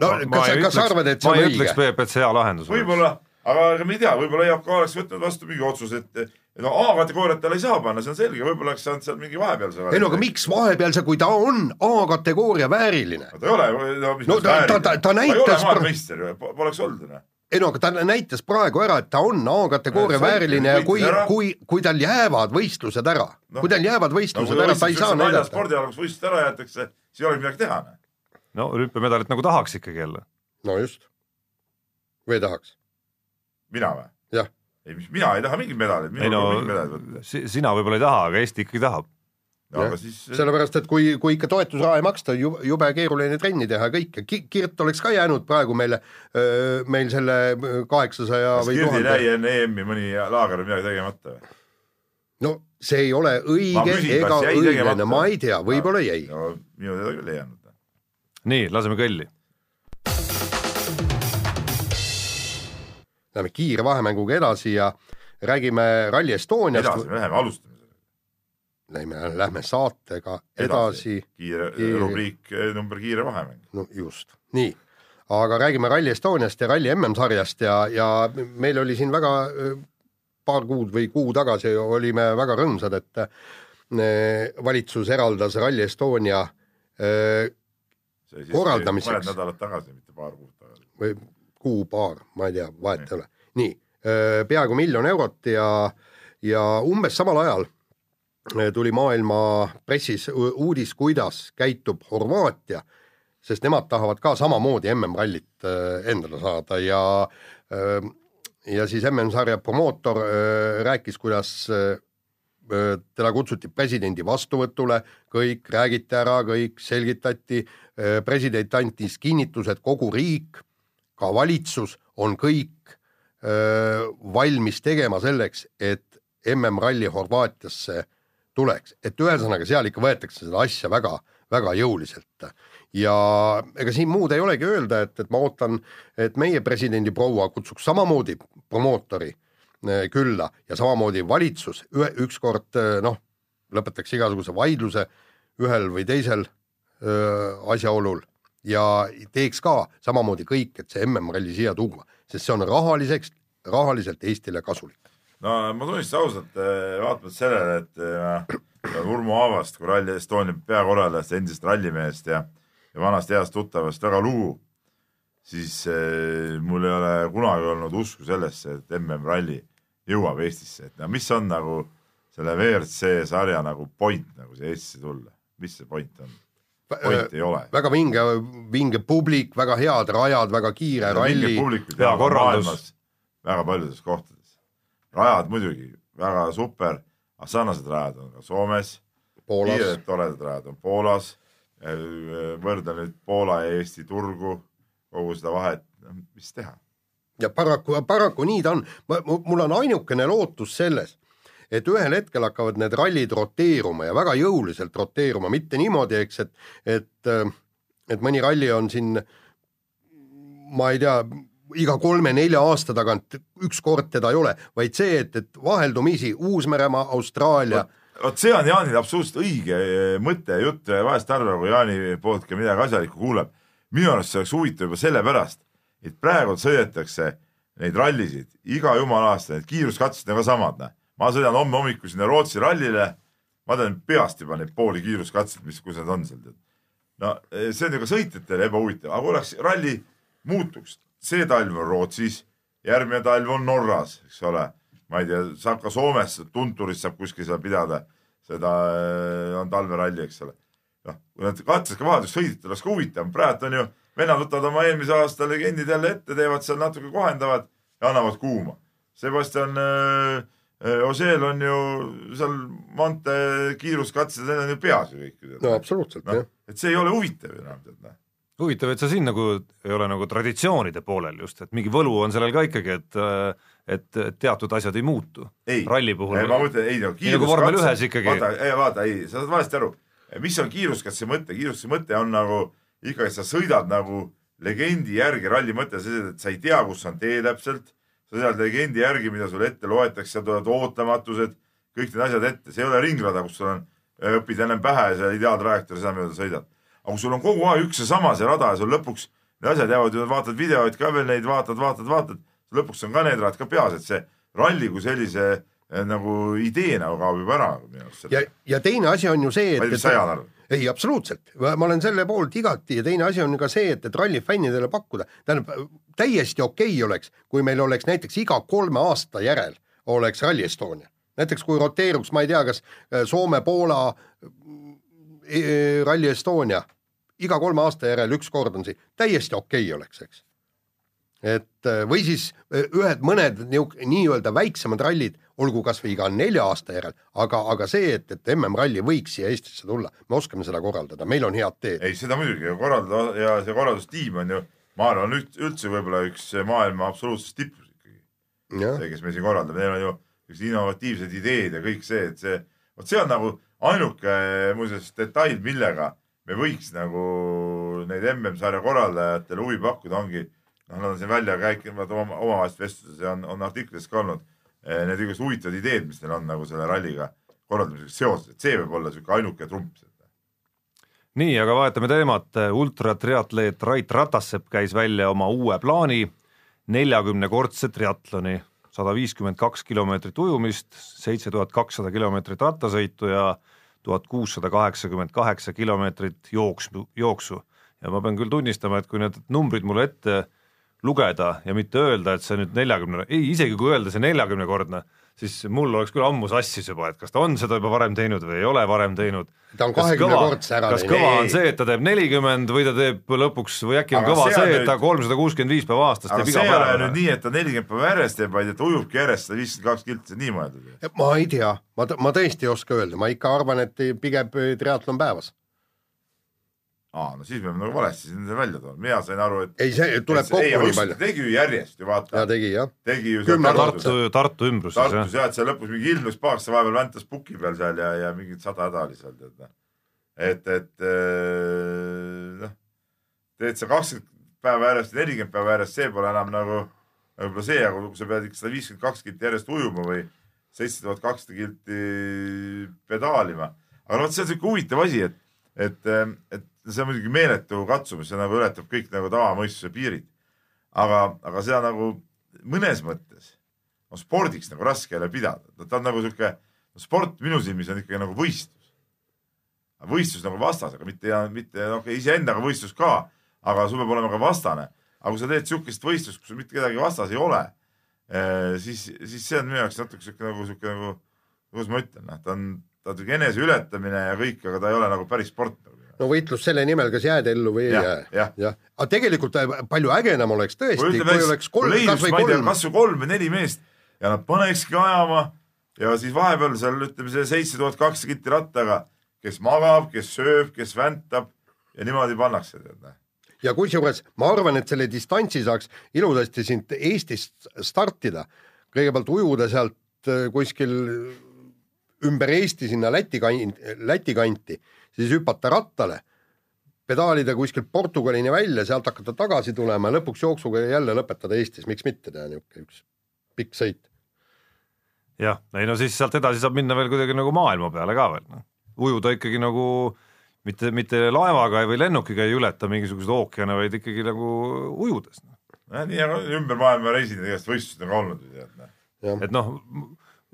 no kas, kas sa arvad, et see ma on ei õige ütleks,? Peep, et see hea lahendus võib-olla, aga ega me ei tea, võib-olla EOK oleks võtnud vastu mingi otsuse, et no A-kategooriat talle ei saa panna, see on selge, võib-olla oleks saanud seal mingi vahepealse. ei no aga miks vahepealse, kui ta on A-kategooria vääriline? ta ei ole, no mis No ta- vääriline? ta- ta- ta ei ole näitas- maailmameister ju, poleks olnud, noh. ei no aga ta näitas praegu ära, et ta on A-kategooria vääriline ja kui kui, kui tal jäävad võistlused ära no, kui tal jäävad võistlused ära, ta ei saa näidata. spordiala, kus võistlused ära jäetakse, siis ei olegi midagi teha, noh. no olümpiamedalit nagu tahaks ikkagi jälle. no just. või tahaks? mina või? jah, ei, mis mina ei taha mingit medalit, ei minul no pole mingit medalit võtta. si- sina võib-olla ei taha, aga Eesti ikkagi tahab. no aga siis, sellepärast, et kui, kui ikka toetusraha ei maksta, jube keeruline trenni teha ja kõike, Kirt oleks ka jäänud praegu meile, meil selle kaheksasaja kas või Kirdi tuhande jäi enne EM-i mõni laager midagi tegemata või? no see ei ole õige küsin, ega õiglane, ma ei tea, võib-olla jäi. no minu teada küll ei jäänud. nii, laseme kõlli. Läheme kiire vahemänguga edasi ja räägime Rally Estoniast edasi, me läheme alustame. Lähme, lähme saatega edasi, edasi., kiire, rubriik eh, number kiire vahemäng. no just, nii. aga räägime Rally Estoniast ja Rally MM-sarjast ja, ja meil oli siin väga öö, paar kuud või kuu tagasi olime väga rõõmsad, et öö, valitsus eraldas Rally Estonia Korraldamiseks. mõned nädalad tagasi, mitte paar kuud tagasi. või kuu-paar, ma ei tea, vahet ei ole. nii, peaaegu miljon eurot ja, ja umbes samal ajal tuli maailma pressis uudis, kuidas käitub Horvaatia sest nemad tahavad ka samamoodi MM-rallit endale saada ja ja siis MM-sarja promootor rääkis, kuidas teda kutsuti presidendi vastuvõtule, kõik räägiti ära, kõik selgitati, president andis kinnituse, et kogu riik, ka valitsus on kõik öö, valmis tegema selleks, et MM-ralli Horvaatiasse tuleks, et ühesõnaga seal ikka võetakse seda asja väga, väga jõuliselt. ja ega siin muud ei olegi öelda, et, et ma ootan, et meie presidendi proua kutsuks samamoodi promootori külla ja samamoodi valitsus ühe, ükskord noh, lõpetaks igasuguse vaidluse ühel või teisel öö, asjaolul ja teeks ka samamoodi kõik, et see MM-ralli siia tuua, sest see on rahaliseks, rahaliselt Eestile kasulik. no ma tunnistan ausalt, vaatamata sellele, et Urmo Aavast kui Rally Estonia peakorraldajast, endisest rallimehest ja, ja vanast heast tuttavast väga lugu, siis eh, mul ei ole kunagi olnud usku sellesse, et MM-ralli jõuab Eestisse, et no mis on nagu selle WRC sarja nagu point nagu siia Eestisse tulla, mis see point on? Point ei ole. väga vinge, vinge publik, väga head rajad, väga kiire ralli. hea korraldus. väga paljudes kohtades. rajad muidugi väga super, aga sarnased rajad on ka Soomes. kiired toredad rajad on Poolas. võrdle nüüd Poola ja Eesti turgu, kogu seda vahet, mis teha ja paraku, paraku nii ta on. mul on ainukene lootus selles, et ühel hetkel hakkavad need rallid roteeruma ja väga jõuliselt roteeruma, mitte niimoodi, eks, et, et, et mõni ralli on siin, ma ei tea, iga kolme-nelja aasta tagant üks kord teda ei ole, vaid see, et, et vaheldumisi Uus-Meremaa, Austraalia vot see on Jaanil absoluutselt õige eh, mõte ja jutt, vahest harva, kui Jaani poolt ka midagi asjalikku kuuleb. minu arust see oleks huvitav juba sellepärast, et praegu sõidetakse neid rallisid iga jumala aasta, need kiiruskatsed on ka samad, noh. Ma sõidan homme hommikul sinna Rootsi rallile, ma tean peast juba neid pooli kiiruskatseid, mis, kus need on seal, tead. no eh, see on ju ka sõitjatele ebahuvitav, aga oleks ralli muutuks, see talv on Rootsis, järgmine talv on Norras, eks ole, ma ei tea, saab ka Soomes, Tunturis saab kuskil seal pidada, seda eh, on talveralli, eks ole. noh, kui need katsed ka vahelduseks sõitjatel oleks ka huvitav, praegu on ju vennad võtavad oma eelmise aasta legendid jälle ette, teevad seal natuke, kohendavad ja annavad kuuma. Sebastian äh Oseel on ju seal Monte kiiruskatsed, need on ju peas ju kõik. no absoluutselt no,, jah. et see ei ole huvitav ju enam, tead noh huvitav, et sa siin nagu ei ole nagu traditsioonide poolel just, et mingi võlu on sellel ka ikkagi, et et teatud asjad ei muutu. ralli puhul. ma mõtlen, ei no kiiruskatse. nagu vormel ühes ikkagi. vaata, ei vaata, ei, sa saad valesti aru, mis on kiiruskatse mõte, kiiruskatse mõte on nagu ikkagi sa sõidad nagu legendi järgi, ralli mõte sa ei tea, kus on tee täpselt, sa sõidad legendi järgi, mida sulle ette loetakse, seal tulevad ootamatused, kõik need asjad ette, see ei ole ringrada, kus sul on, õpid ennem pähe ja seal ideaaltrajektoori, seda mööda sõidad. aga kui sul on kogu aeg üks ja sama see rada ja sul lõpuks need asjad jäävad ju, vaatad videoid ka veel neid, vaatad, vaatad, vaatad, lõpuks on ka need rajad ka peas, et see ralli kui sellise eh, nagu idee nagu kaob juba ära minu arust. ja, ja teine asi on ju see, et. ma ei tea, mis sa Jaan arvad ei, absoluutselt, ma olen selle poolt igati ja teine asi on ka see, et, et rallifännidele pakkuda, tähendab täiesti okei okay oleks, kui meil oleks näiteks iga kolme aasta järel oleks Rally Estonia. näiteks kui roteeruks, ma ei tea, kas äh, Soome, Poola e, Rally Estonia. Iga kolme aasta järel üks kord on siin, täiesti okei okay oleks, eks. Et või siis ühed mõned nii-öelda väiksemad rallid, olgu kas või iga nelja aasta järel, aga, aga see, et, et MM-ralli võiks siia Eestisse tulla, me oskame seda korraldada, meil on head teed. ei, seda muidugi korraldada ja see korraldustiim on ju, ma arvan, üldse võib-olla üks maailma absoluutses tipus ikkagi. see, kes meil siin korraldab, neil on ju niisugused innovatiivsed ideed ja kõik see, et see, vot see on nagu ainuke muuseas detail, millega me võiks nagu neid MM-sarja korraldajatele huvi pakkuda, ongi noh, nad on siin välja käikinud oma, omavahelistes vestlustes ja on, on artiklites ka olnud need igasugused huvitavad ideed, mis neil on nagu selle ralliga korraldamisega seoses, et see võib olla niisugune ainuke trump. nii, aga vahetame teemat, ultratriatleet Rait Ratassepp käis välja oma uue plaani, neljakümnekordse triatloni, sada viiskümmend kaks kilomeetrit ujumist, seitse tuhat kakssada kilomeetrit rattasõitu ja tuhat kuussada kaheksakümmend kaheksa kilomeetrit jooksu, jooksu. ja ma pean küll tunnistama, et kui need numbrid mulle ette lugeda ja mitte öelda, et see nüüd neljakümne, ei isegi kui öelda see neljakümnekordne, siis mul oleks küll ammu sassis juba, et kas ta on seda juba varem teinud või ei ole varem teinud. ta on Kas kahekümne kõva- kordse ära kas kõva on see, et ta teeb nelikümmend või ta teeb lõpuks või äkki on Aga kõva see see, et ta kolmsada kuuskümmend viis päeva aastas teeb see iga ei ole päev nüüd nii, et ta nelikümmend päeva järjest teeb, vaid et ta ujubki järjest sada viiskümmend kaks kilti, see on nii mõeldud. ma ei tea, ma, ma tõesti ei oska öelda, ma ikka arvan, et pigem triatlon päevas. Aa, no siis me oleme nagu valesti siin välja toonud, mina sain aru, et ei, see tuleb kokku nii palju. tegi ju järjest ju vaata ja, tegi jah. tegi ju seal Tartu- Tartu, Tartu ümbruses jah Tartus jah, et seal lõpus mingi ilmus paaks, ta vahepeal väntas puki peal seal ja, ja mingit sada häda oli seal tead noh. et, et äh, noh, teed sa kakskümmend päeva järjest, nelikümmend päeva järjest, see pole enam nagu võib-olla see, aga kui sa pead ikka sada viiskümmend kaks kilti järjest ujuma või seitse tuhat kakssada kilti pedaalima. aga vot, see on siuke huvitav asi, et, et, et see on muidugi meeletu katsumus, see nagu ületab kõik nagu tavamõistuse piirid. aga, aga seda nagu mõnes mõttes on spordiks nagu raske jälle pidada, ta on nagu sihuke, sport minu silmis on ikkagi nagu võistlus. võistlus nagu vastasega, mitte, mitte noh, iseendaga võistlus ka, aga sul peab olema ka vastane. aga kui sa teed sihukest võistlust, kus mitte kedagi vastas ei ole, siis, siis see on minu jaoks natuke sihuke nagu sihuke nagu, kuidas ma ütlen, noh, ta on, ta on sihuke eneseületamine ja kõik, aga ta ei ole nagu päris sport nagu. No võitlus selle nimel, kas jääd ellu või ei Jah, jää jah.. aga tegelikult äh, palju ägedam oleks tõesti, kui oleks kolm, kas või kolm, kas või kolm või neli meest ja nad panekski ajama ja siis vahepeal seal ütleme see seitse tuhat kakssada kilti rattaga, kes magab, kes sööb, kes väntab ja niimoodi pannakse tead noh. ja kusjuures ma arvan, et selle distantsi saaks ilusasti siit Eestist startida. kõigepealt ujuda sealt äh, kuskil ümber Eesti sinna Läti kant, Läti kanti, siis hüpata rattale, pedaalida kuskilt Portugalini välja, sealt hakata tagasi tulema ja lõpuks jooksuga jälle lõpetada Eestis, miks mitte teha niisugune üks pikk sõit. jah, ei no siis sealt edasi saab minna veel kuidagi nagu maailma peale ka veel noh, ujuda ikkagi nagu mitte, mitte laevaga või lennukiga ei ületa mingisuguseid ookeane, vaid ikkagi nagu ujudes noh. nii on ümber maailma reisinud igast võistlused on ka olnud ju tead noh. et noh,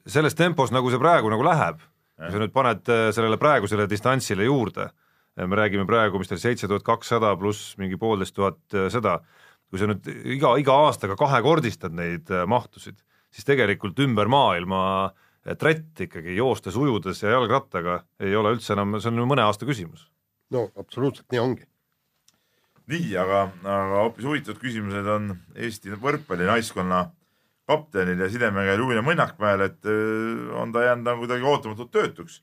selles tempos, nagu see praegu nagu läheb, kui sa nüüd paned äh, sellele praegusele distantsile juurde, me räägime praegu, mis ta oli, seitse tuhat kakssada pluss mingi poolteist tuhat äh, seda, kui sa nüüd iga, iga aastaga kahekordistad neid äh, mahtusid, siis tegelikult ümber maailma äh, trett ikkagi joostes, ujudes ja jalgrattaga ei ole üldse enam, see on ju mõne aasta küsimus. no absoluutselt nii ongi. nii, aga, aga hoopis huvitavad küsimused on Eesti võrkpallinaiskonna kaptenil ja sidemängijal Julia Mõnnakmäel, et öö, on ta jäänud nagu kuidagi ootamatult töötuks.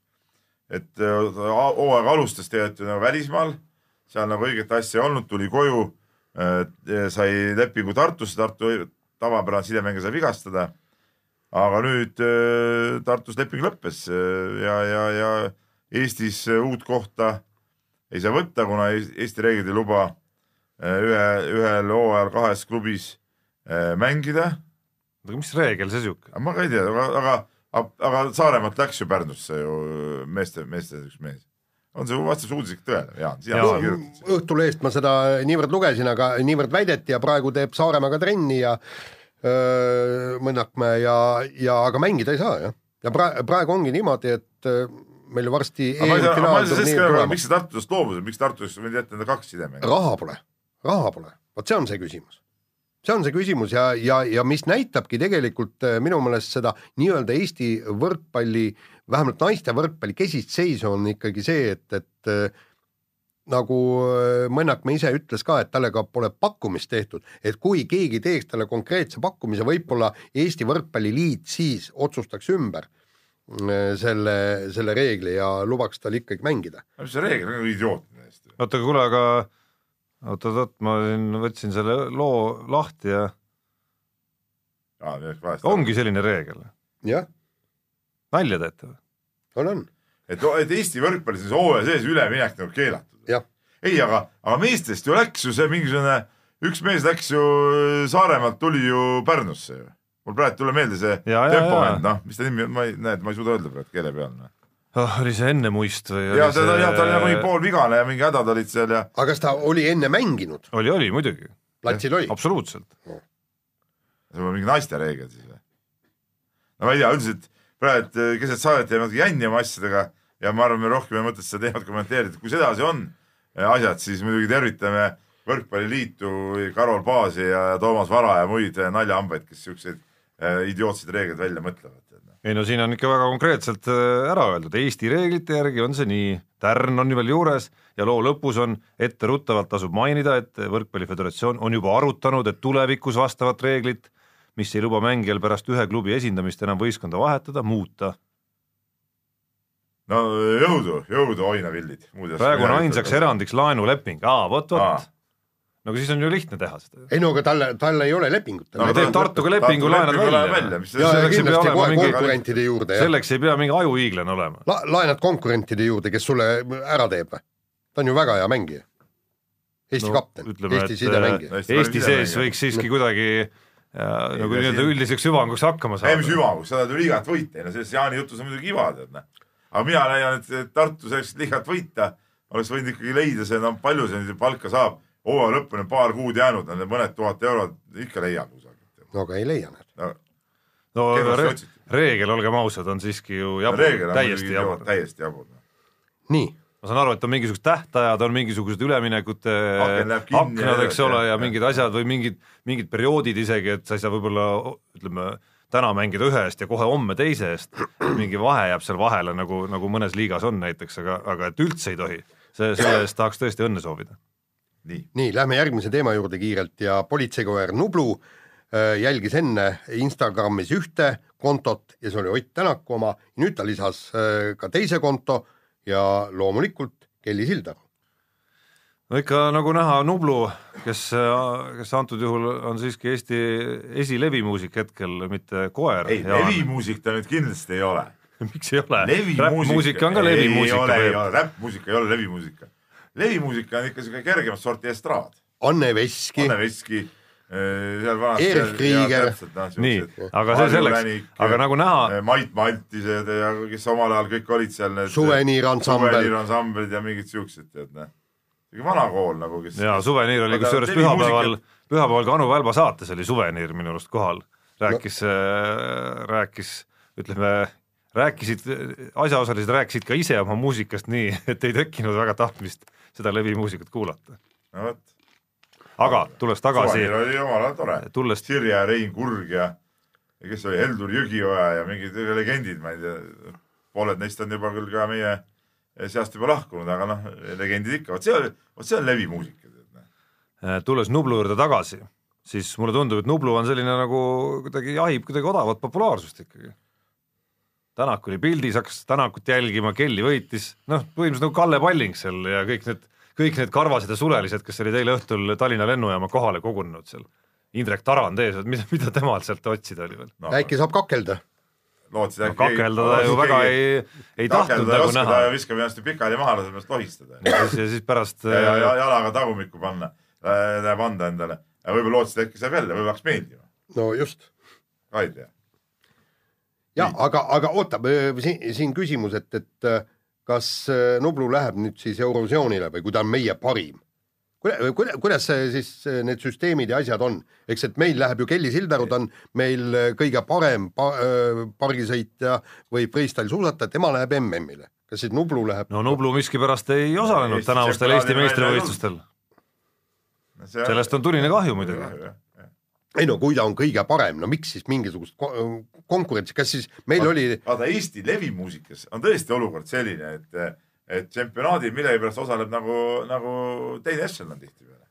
et a- hooaega alustas tegelikult ju nagu välismaal, seal nagu õiget asja ei olnud, tuli koju, sai lepingu Tartusse, Tartu tavapärane sidemängija sai vigastada. aga nüüd Tartus leping lõppes ja, ja, ja Eestis uut kohta ei saa võtta, kuna Ees- Eesti reeglid ei luba äh, ühe, ühel hooajal kahes klubis äh, mängida. Aga mis reegel see sihuke? ma ka ei tea, aga, aga, aga Saaremaalt läks ju Pärnusse ju meeste, meeste üks mees. on see, vastab see uudis ikka tõele, Jaan? sina oled kirjutasid. Õhtulehest ma seda niivõrd lugesin, aga niivõrd väideti ja praegu teeb Saaremaaga trenni ja öö, Mõnnakmäe ja, ja aga mängida ei saa jah. ja praegu, praegu ongi niimoodi, et öö, meil varsti ka tulemas. miks sa Tartust loobusid, miks Tartus võid jätta enda kaks sidemängu? raha pole, raha pole, vot see on see küsimus. See on see küsimus ja, ja, ja mis näitabki tegelikult äh, minu meelest seda nii-öelda Eesti võrkpalli, vähemalt naiste võrkpalli kesist seisu on ikkagi see, et, et äh, nagu äh, Mõnnakmäe ise ütles ka, et talle ka pole pakkumist tehtud, et kui keegi teeks talle konkreetse pakkumise, võib-olla Eesti Võrkpalliliit siis otsustaks ümber selle, selle reegli ja lubaks tal ikkagi mängida. mis see reegel on, idiootne täiesti. oota, aga kuule, aga oot-oot-oot, ma siin võtsin selle loo lahti ja ongi selline reegel, jah, nalja teete või? on, on. et, et Eesti võrkpallis on see hooaja sees üleminek nagu keelatud. jah, ei, aga, aga meestest ju läks ju see mingisugune, üks mees läks ju Saaremaalt, tuli ju Pärnusse ju. mul praegu ei tule meelde see ja. noh, mis ta nimi on, ma ei, näed, ma ei suuda öelda praegu keele peal no.. oh,. oli see Ennemuist või? ja ta, ja ta oli nagu mingi poolvigane ja mingi hädad olid seal ja aga kas ta oli enne mänginud? oli, oli muidugi, platsil oli? absoluutselt. see on mingi naiste reegel siis või? no ma ei tea, üldiselt praegu et, eh, keset saadet jääb natuke jänni oma asjadega ja ma arvan, me rohkem ei mõtet seda teemat kommenteerida, kui sedasi on eh, asjad, siis muidugi tervitame Võrkpalliliitu, Karol Paasi ja Toomas Vara ja muid eh, naljahambaid, kes siukseid idiootseid reegleid välja mõtlevad. Ei no siin on ikka väga konkreetselt äh, ära öeldud, Eesti reeglite järgi on see nii, tärn on veel juures ja loo lõpus on etteruttavalt tasub mainida, et Võrkpalli Föderatsioon on juba arutanud, et tulevikus vastavat reeglit, mis ei luba mängijal pärast ühe klubi esindamist enam võistkonda vahetada, muuta. no jõudu, jõudu Oinavillid. praegu on ainsaks erandiks laenuleping, aa vot, vot no aga siis on ju lihtne teha seda. ei no aga talle, tal ei ole lepingut. no teeb Tartuga lepingu, laenad välja. selleks ei pea olema mingi, konkurentide juurde. selleks ei pea mingi ajuhiiglane olema La,. laenad konkurentide juurde, kes sulle ära teeb või? ta on ju väga hea mängija. Eesti no, kapten, Eesti sidemängija. Eesti sees võiks siiski kuidagi ja, nagu nii-öelda üldiseks hüvanguks hakkama saada. ei, mis hüvanguks, sa tahad ju liigat võita, no selles Jaani jutus on muidugi iva, tead noh. aga mina leian, et Tartu selleks, et liigat võita, oleks võinud ikkagi leida see, no palju see palka saab hooaja lõpuni paar kuud jäänud, mõned tuhat eurot ikka leiab kusagilt. no aga ei leia nad no, no re reegel, olgem ausad, on siiski ju jabur, täiesti jabur. täiesti jabur. nii. ma saan aru, et on mingisugused tähtajad, on mingisugused üleminekute aknad, eks ole, ja mingid asjad või mingid, mingid perioodid isegi, et sa ei saa võib-olla ütleme, täna mängida ühe eest ja kohe homme teise eest, mingi vahe jääb seal vahele, nagu, nagu mõnes liigas on näiteks, aga, aga et üldse ei tohi, see, selle eest tahaks tõesti õnne soovida nii, nii, lähme järgmise teema juurde kiirelt ja politseikoer Nublu äh, jälgis enne Instagramis ühte kontot ja see oli Ott Tänaku oma, nüüd ta lisas äh, ka teise konto ja loomulikult Kelly Sildaru. no ikka nagu näha, Nublu, kes, kes antud juhul on siiski Eesti esilevimuusik hetkel, mitte koer. ei, levimuusik ta nüüd kindlasti ei ole miks ei ole? räppmuusika on ka levimuusika. ei ole, ei ole, räppmuusika ei ole levimuusika levimuusika on ikka siuke kergemat sorti estraad. Anne Veski. Anne Veski äh, seal vanasti. Erik Kriiger. nii, aga see selleks, aga nagu näha. Äh, Mait Maltised ja kes omal ajal kõik olid seal need. suveniiransambel. suveniiransamblid ja mingid siuksed, tead näe. siuke vana kool nagu, kes. ja suveniir oli kusjuures pühapäeval, pühapäeval ka Anu Välba saates oli suveniir minu arust kohal. rääkis no., rääkis, ütleme rääkisid, asjaosalised rääkisid ka ise oma muusikast nii, et ei tekkinud väga tahtmist seda levimuusikat kuulata. no vot. aga tulles tagasi. oli ajal tore tulles.... Sirje ja Rein Kurg ja, ja kes oli Heldur Jõgioja ja mingid legendid, ma ei tea, pooled neist on juba küll ka meie seast juba lahkunud, aga noh, legendid ikka, vot see oli, vot see on levimuusika. Äh, tulles Nublu juurde tagasi, siis mulle tundub, et Nublu on selline nagu kuidagi jahib kuidagi odavat populaarsust ikkagi Tänak oli pildis, hakkas Tänakut jälgima, Kelly võitis, noh, põhimõtteliselt nagu Kalle Palling seal ja kõik need, kõik need karvased ja sulelised, kes olid eile õhtul Tallinna lennujaama kohale kogunenud seal. Indrek Tarand ees, et mida, mida temalt sealt otsida oli veel no,? äkki saab kakelda? lootsid äkki no, kakeldada ju väga ei, ei tahtnud nagu näha. viskab ennast ju pikali maha, laseb ennast lohistada. ja siis, ja siis pärast ja, ja, ja jalaga tagumikku panna, läheb anda endale. võib-olla lootsid, äkki saab jälle, võib-olla hakkas meeldima. no just. ka ei tea ja aga, aga oota, siin, siin küsimus, et, et äh, kas äh, Nublu läheb nüüd siis Eurovisioonile või kui ta on meie parim? kuidas, kuidas see siis äh, need süsteemid ja asjad on, eks et meil läheb ju Kelly Sildaru, ta on meil kõige parem pa, pargisõitja või freestyle suusataja, tema läheb MM-ile. kas siis Nublu läheb? no Nublu miskipärast ei osalenud tänavustel Eesti meistrivõistlustel. sellest on tuline kahju muidugi ei no kui ta on kõige parem, no miks siis mingisugust konkurentsi, kas siis meil vaata, oli vaata Eesti levimuusikas on tõesti olukord selline, et et tsempionaadil millegipärast osaleb nagu, nagu teine ešelon tihtipeale.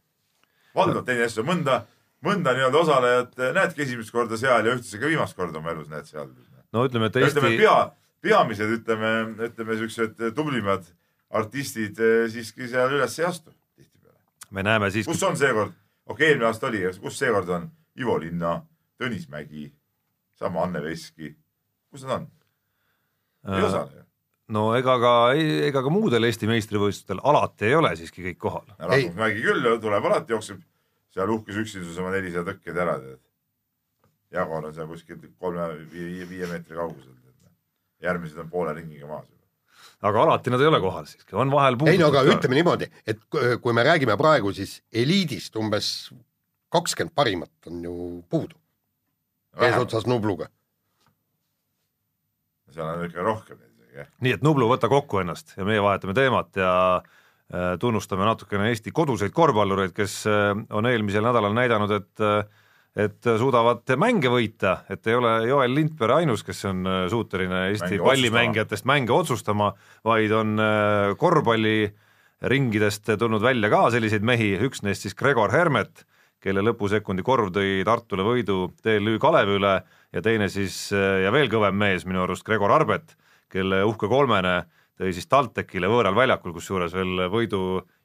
valdavalt teine ešelon, mõnda, mõnda nii-öelda osalejat näedki esimest korda seal ja ühtlasi ka viimast korda oma elus näed seal. no ütleme, et Eesti ütleme, pea, peamised, ütleme, ütleme siuksed tublimad artistid eh, siiski seal üles ei astu tihtipeale. me näeme siis kus on seekord, okei okay,, eelmine aasta oli, kus seekord on? Ivo Linna, Tõnis Mägi, sama Anne Veski, kus nad on? ei äh, osale ju. no ega ka, ega ka muudel Eesti meistrivõistlustel alati ei ole siiski kõik kohal. Rasmus Mägi küll tuleb alati, jookseb seal uhkes üksinduses oma nelisada tõkked ära, tead. Jagor on seal kuskil kolme, viie, viie meetri kaugusel. järgmised on poole ringiga maas aga alati nad ei ole kohal siiski, on vahel ei no aga ka. ütleme niimoodi, et kui me räägime praegu siis eliidist umbes kakskümmend parimat on ju puudu. eesotsas Nubluga. seal on ikka rohkem isegi, jah. nii et Nublu, võta kokku ennast ja meie vahetame teemat ja äh, tunnustame natukene Eesti koduseid korvpallureid, kes äh, on eelmisel nädalal näidanud, et äh, et suudavad mänge võita, et ei ole Joel Lindberg ainus, kes on suuteline Eesti Mänge pallimängijatest mänge otsustama, vaid on korvpalliringidest tulnud välja ka selliseid mehi, üks neist siis Gregor Hermet, kelle lõpusekundi korv tõi Tartule võidu TLÜ Kalevi üle ja teine siis ja veel kõvem mees minu arust, Gregor Arbet, kelle uhke kolmene tõi siis TalTechile võõral väljakul, kusjuures veel võidu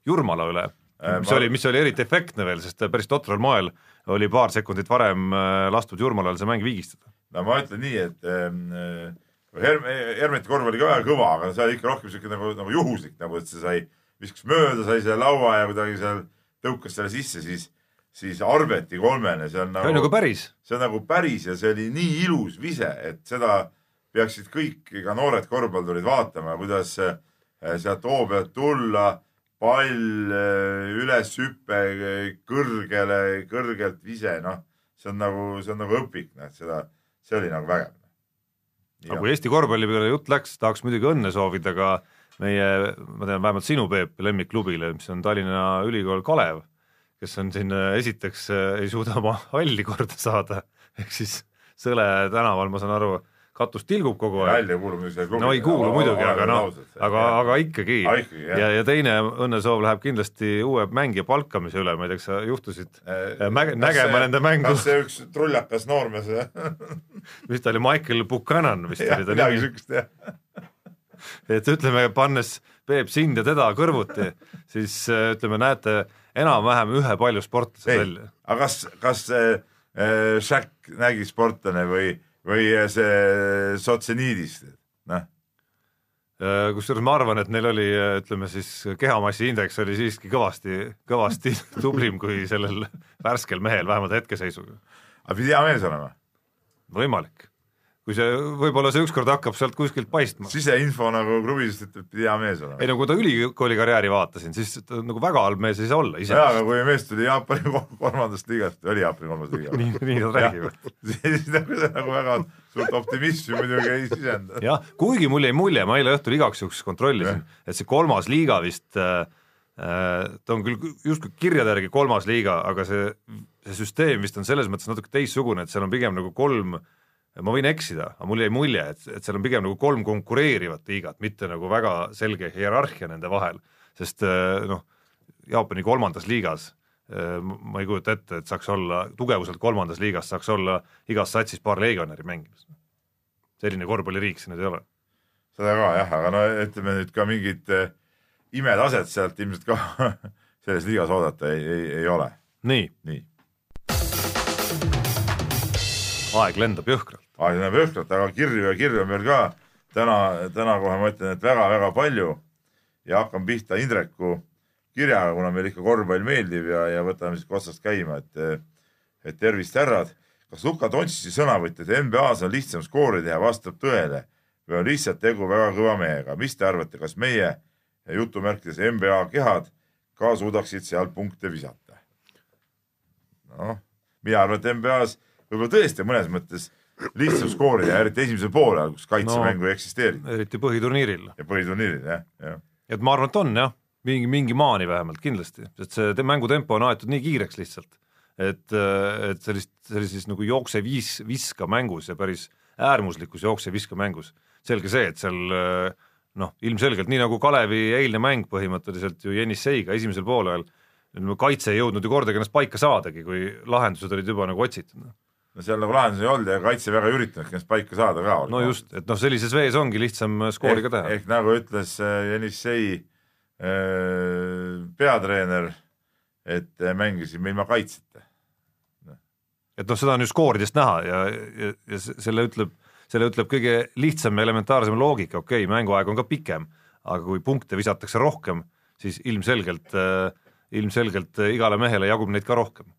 Jurmala üle Äh, mis ma- oli, mis oli eriti efektne veel, sest päris totral moel oli paar sekundit varem äh, lastud Jurmalal see mäng viigistada. no ma ütlen nii, et ähm, äh, Herm-, Hermeti korv oli ka kõva, aga see oli ikka rohkem siuke nagu, nagu juhuslik nagu, et see sai, viskas mööda, sai selle laua ja kuidagi seal tõukas selle sisse, siis, siis Arbeti kolmene, see on see on nagu nagu, päris, see on nagu päris ja see oli nii ilus vise, et seda peaksid kõik ka noored korvpallurid vaatama, kuidas äh, sealt hoo pealt tulla, pall, üleshüpe äh, kõrgele, kõrgelt vise, noh, see on nagu, see on nagu õpik, noh, seda, see oli nagu vägev. aga kui Eesti korvpalli peale jutt läks, tahaks muidugi õnne soovida ka meie, ma tean vähemalt sinu, Peep, lemmikklubile, mis on Tallinna Ülikool Kalev, kes on siin äh, esiteks äh, ei suuda oma halli korda saada, ehk siis Sõle tänaval, ma saan aru, katus tilgub kogu aeg välja kuulub muidugi selle klubi. no ei kuulu muidugi, aga noh, aga, aga ikkagi jah. ja, ja teine õnnesoov läheb kindlasti uue mängija palkamise üle, ma ei tea, kas sa juhtusid mäge- nägema nende mängu. kas see üks trullakas noormees mis ta oli, Michael Buchanan vist jah, oli ta midagi nimi, siukest jah. et ütleme, pannes Peep sind ja teda kõrvuti, siis äh, ütleme, näete enam-vähem ühe palju sportlase välja., aga kas, kas see äh, Shaq nägi sportlane või, või see Sotseniidis, noh, Äh, kusjuures ma arvan, et neil oli, ütleme siis kehamassi indeks oli siiski kõvasti, kõvasti tublim kui sellel värskel mehel, vähemalt hetkeseisuga. aga pidi hea mees olema. võimalik. Kui see, võib-olla see ükskord hakkab sealt kuskilt paistma. siseinfo nagu klubist ütleb, pidi hea mees olema ei. no kui ta ülikooli karjääri vaatasin, siis ta nagu väga halb mees ei saa olla jaa, aga kui mees tuli Jaapani kol- kolmandast liigast, oli Jaapani kolmandas liigas. nii, nii nad räägivad. siis nagu see nagu väga suurt optimismi muidugi ei sisenda. jah, kuigi mul jäi mulje, ma eile õhtul igaks juhuks kontrollisin, et see kolmas liiga vist äh,, äh, ta on küll justkui kirjade järgi kolmas liiga, aga see, see süsteem vist on selles mõttes natuke teistsugune, et seal on pigem nagu kolm ma võin eksida, aga mul jäi mulje, et, et seal on pigem nagu kolm konkureerivat liigat, mitte nagu väga selge hierarhia nende vahel, sest äh, noh, Jaapani kolmandas liigas äh, ma ei kujuta ette, et saaks olla tugevuselt kolmandas liigas saaks olla igas satsis paar legionäri mängimas. selline korvpalliriik see nüüd ei ole. seda ka jah, aga no ütleme nüüd ka mingit eh, imetaset sealt ilmselt ka selles liigas oodata ei, ei, ei ole, nii, nii. aeg lendab jõhkralt. Aeg läheb jõhkralt, aga kirju ja kirju on veel ka täna, täna kohe ma ütlen, et väga-väga palju ja hakkan pihta Indreku kirjaga, kuna meile ikka korvpall meeldib ja, ja võtame siis otsast käima, et, et tervist, härrad. kas Luka Dontšitši sõnavõtt, et NBA-s on lihtsam skoori teha, vastab tõele või on lihtsalt tegu väga kõva mehega, mis te arvate, kas meie jutumärkides NBA kehad ka suudaksid seal punkte visata? noh, mina arvan, et NBA-s võib-olla tõesti mõnes mõttes lihtsam skoorida, eriti esimesel poolel, kus kaitsemängu no. ei eksisteeri eriti põhiturniiril. ja põhiturniiril jah, jah. et ma arvan, et on jah, mingi, mingi maani vähemalt kindlasti, sest see te- mängutempo on aetud nii kiireks lihtsalt, et, et sellist, sellises nagu jookse-viis-viska mängus ja päris äärmuslikus jookse-viska mängus, selge see, et seal noh, ilmselgelt nii nagu Kalevi eilne mäng põhimõtteliselt ju Jenisseiga esimesel poolel, kaitse ei jõudnud ju kordagi ennast paika saadagi, kui lahendused olid juba nagu otsitud. No seal nagu lahendusi ei olnud ja kaitse väga ei üritanudki ennast paika saada ka. no just, et noh, sellises vees ongi lihtsam skoori ka teha. ehk nagu ütles äh, Jenissei äh, peatreener, et äh, mängisime ilma kaitseta. et noh, seda on ju skooridest näha ja, ja, ja se- selle ütleb, selle ütleb kõige lihtsam ja elementaarsem loogika, okei okay,, mänguaeg on ka pikem, aga kui punkte visatakse rohkem, siis ilmselgelt äh,, ilmselgelt äh, igale mehele jagub neid ka rohkem.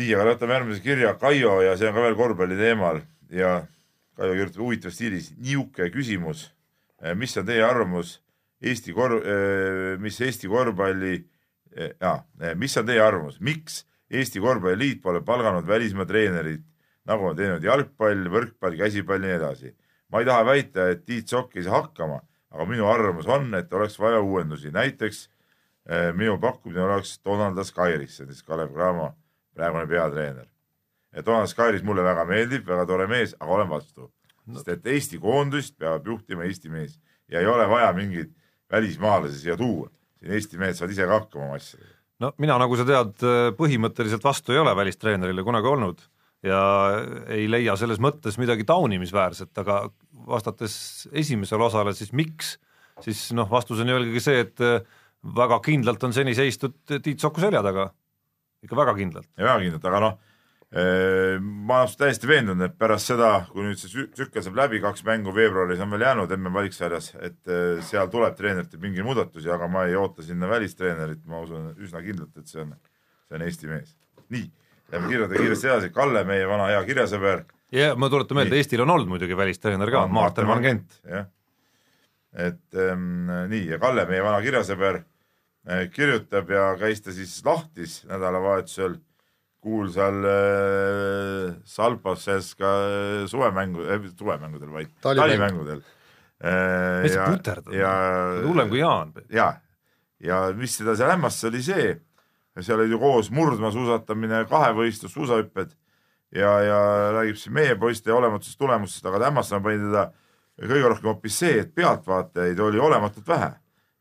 nii, aga võtame järgmise kirja, Kaio ja see on ka veel korvpalli teemal ja Kaio kirjutab huvitavas stiilis, niisugune küsimus. mis on teie arvamus Eesti kor-, mis Eesti korvpalli, jaa, mis on teie arvamus, miks Eesti Korvpalliliit pole palganud välismaa treenerit, nagu on teinud jalgpall, võrkpall, käsipall ja nii edasi. ma ei taha väita, et Tiit Sokk ei saa hakkama, aga minu arvamus on, et oleks vaja uuendusi, näiteks eh, minu pakkumine oleks Donald Askairis, see on siis Kalev Cramo praegune peatreener. et Donald Skyris mulle väga meeldib, väga tore mees, aga olen vastu no.. sest et Eesti koondist peab juhtima Eesti mees ja ei ole vaja mingeid välismaalasi siia tuua. siin Eesti mehed saavad ise ka hakkama oma asjadega. no mina, nagu sa tead, põhimõtteliselt vastu ei ole välistreenerile kunagi olnud ja ei leia selles mõttes midagi taunimisväärset, aga vastates esimesele osale, siis miks, siis noh, vastus on ju eelkõige see, et väga kindlalt on seni seistud Tiit Soku selja taga, ikka väga kindlalt. väga kindlalt, aga noh, ma olen täiesti veendunud, et pärast seda, kui nüüd see sü- tsükkel saab läbi, kaks mängu veebruaris on veel jäänud emme valiksarjas, et eh, seal tuleb treeneritel mingeid muudatusi, aga ma ei oota sinna välistreenerit, ma usun üsna kindlalt, et see on, see on Eesti mees. nii, lähme kirjade kiiresti edasi, Kalle, meie vana hea kirjasõber ja ma tuletan meelde, Eestil on olnud muidugi välistreener ka, Martin Van Gent. jah, et ähm, nii ja Kalle, meie vana kirjasõber kirjutab ja käis ta siis lahtis nädalavahetusel kuulsal äh, Salpases ka äh, suvemängu äh,, suvemängudel, vaid Talimäng. talimängudel äh,. mis ja, hullem kui Jaan. ja, ja mis teda seal hämmastas, oli see, seal olid ju koos murdmaasuusatamine, kahevõistlus, suusahüpped ja, ja räägib siin meie poiste olematusest tulemustest, aga hämmastama pani teda kõige rohkem hoopis see, et pealtvaatajaid oli olematult vähe.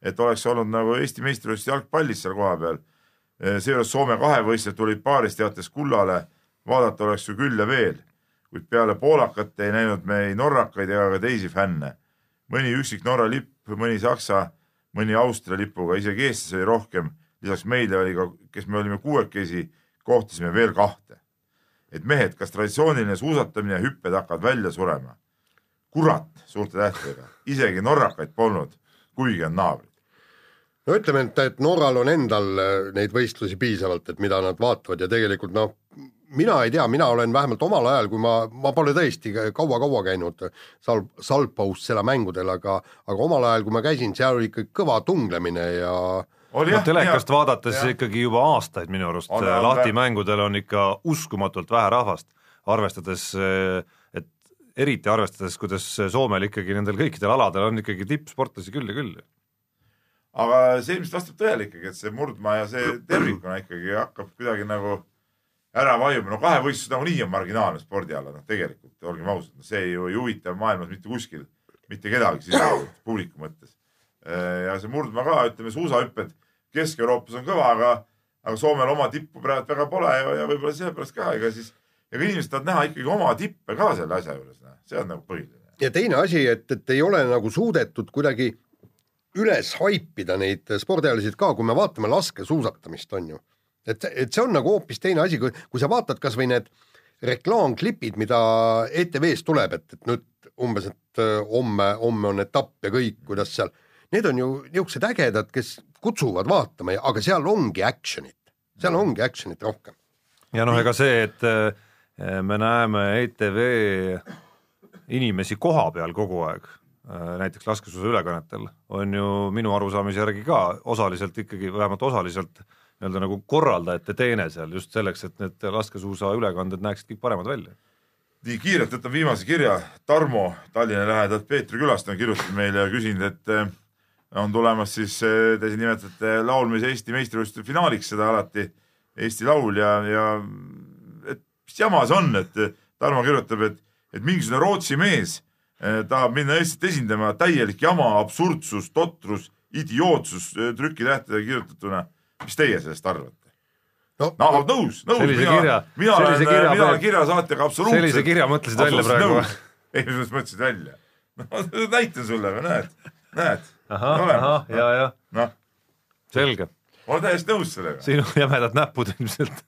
Et oleks olnud nagu Eesti meistrivõistlus jalgpallis seal kohapeal. seejuures Soome kahevõistlejad tulid paaris teates kullale, vaadata oleks ju küll ja veel, kuid peale poolakate ei näinud me ei norrakaid ega ka teisi fänne. mõni üksik Norra lipp, mõni Saksa, mõni Austria lipuga, isegi eestlasi oli rohkem. lisaks meile oli ka, kes me olime kuuekesi, kohtasime veel kahte. et mehed, kas traditsiooniline suusatamine ja hüpped hakkavad välja surema? kurat, suurte tähtedega, isegi norrakaid polnud, kuigi on naabrid. No ütleme, et, et Norral on endal äh, neid võistlusi piisavalt, et mida nad vaatavad ja tegelikult noh, mina ei tea, mina olen vähemalt omal ajal, kui ma, ma pole tõesti kaua-kaua käinud Sal-, Salpaustsela mängudel, aga aga omal ajal, kui ma käisin, seal oli ikka kõva tunglemine ja oli noh, telekast vaadates jah. ikkagi juba aastaid minu arust On- on, on lahti vä- mängudel on ikka uskumatult vähe rahvast, arvestades, et eriti arvestades, kuidas Soomel ikkagi nendel kõikidel aladel on ikkagi tippsportlasi küll ja küll. Aga see ilmselt vastab tõele ikkagi, et see murdmaa ja see tervikuna ikkagi hakkab kuidagi nagu ära vajuma, no kahevõistlus nagunii on marginaalne spordiala, noh tegelikult olgem ausad, no see ju ei huvita maailmas mitte kuskil mitte kedagi sisuliselt publiku mõttes. ja see murdmaa ka, ütleme suusahüpped Kesk-Euroopas on kõva, aga, aga Soomel oma tippu praegu väga pole ja, ja võib-olla sellepärast ka, ega siis, ega inimesed tahavad näha ikkagi oma tippe ka selle asja juures, see on nagu põhiline. ja teine asi, et, et ei ole nagu suudetud kuidagi üles haipida neid spordialasid ka, kui me vaatame laskesuusatamist, on ju. et, et see on nagu hoopis teine asi, kui, kui sa vaatad kasvõi need reklaamklipid, mida ETV-s tuleb, et, et nüüd umbes, et öö, homme, homme on etapp ja kõik, kuidas seal, need on ju niisugused ägedad, kes kutsuvad vaatama, aga seal ongi action'it, seal ongi action'it rohkem. ja noh, ega see, et eh, me näeme ETV inimesi koha peal kogu aeg, näiteks laskesuusaülekannetel, on ju minu arusaamise järgi ka osaliselt ikkagi, vähemalt osaliselt nii-öelda nagu korraldajate teene seal just selleks, et need laskesuusaülekanded näeksid kõik paremad välja. nii kiirelt võtan viimase kirja, Tarmo Tallinna lähedalt Peetri külast on kirjutanud meile ja küsinud, et eh, on tulemas siis, te siin nimetate laulmise Eesti meistrivõistluste finaaliks seda alati, Eesti Laul ja, ja et mis jama see on, et Tarmo kirjutab, et, et mingisugune Rootsi mees tahab minna Eestit esindama, täielik jama, absurdsus, totrus, idiootsus eh, trükitähtedega kirjutatuna. mis teie sellest arvate? no, no nõus, nõus, mina kirja-, mina olen, mina olen kirjasaatjaga absoluutselt sellise kirja mõtlesid välja praegu ei, mis mõttes mõtlesid välja? no näitan sulle näed, näed. ahah, ahah, ja, ja noh, selge, olen täiesti nõus sellega. sinu jämedad näpud ilmselt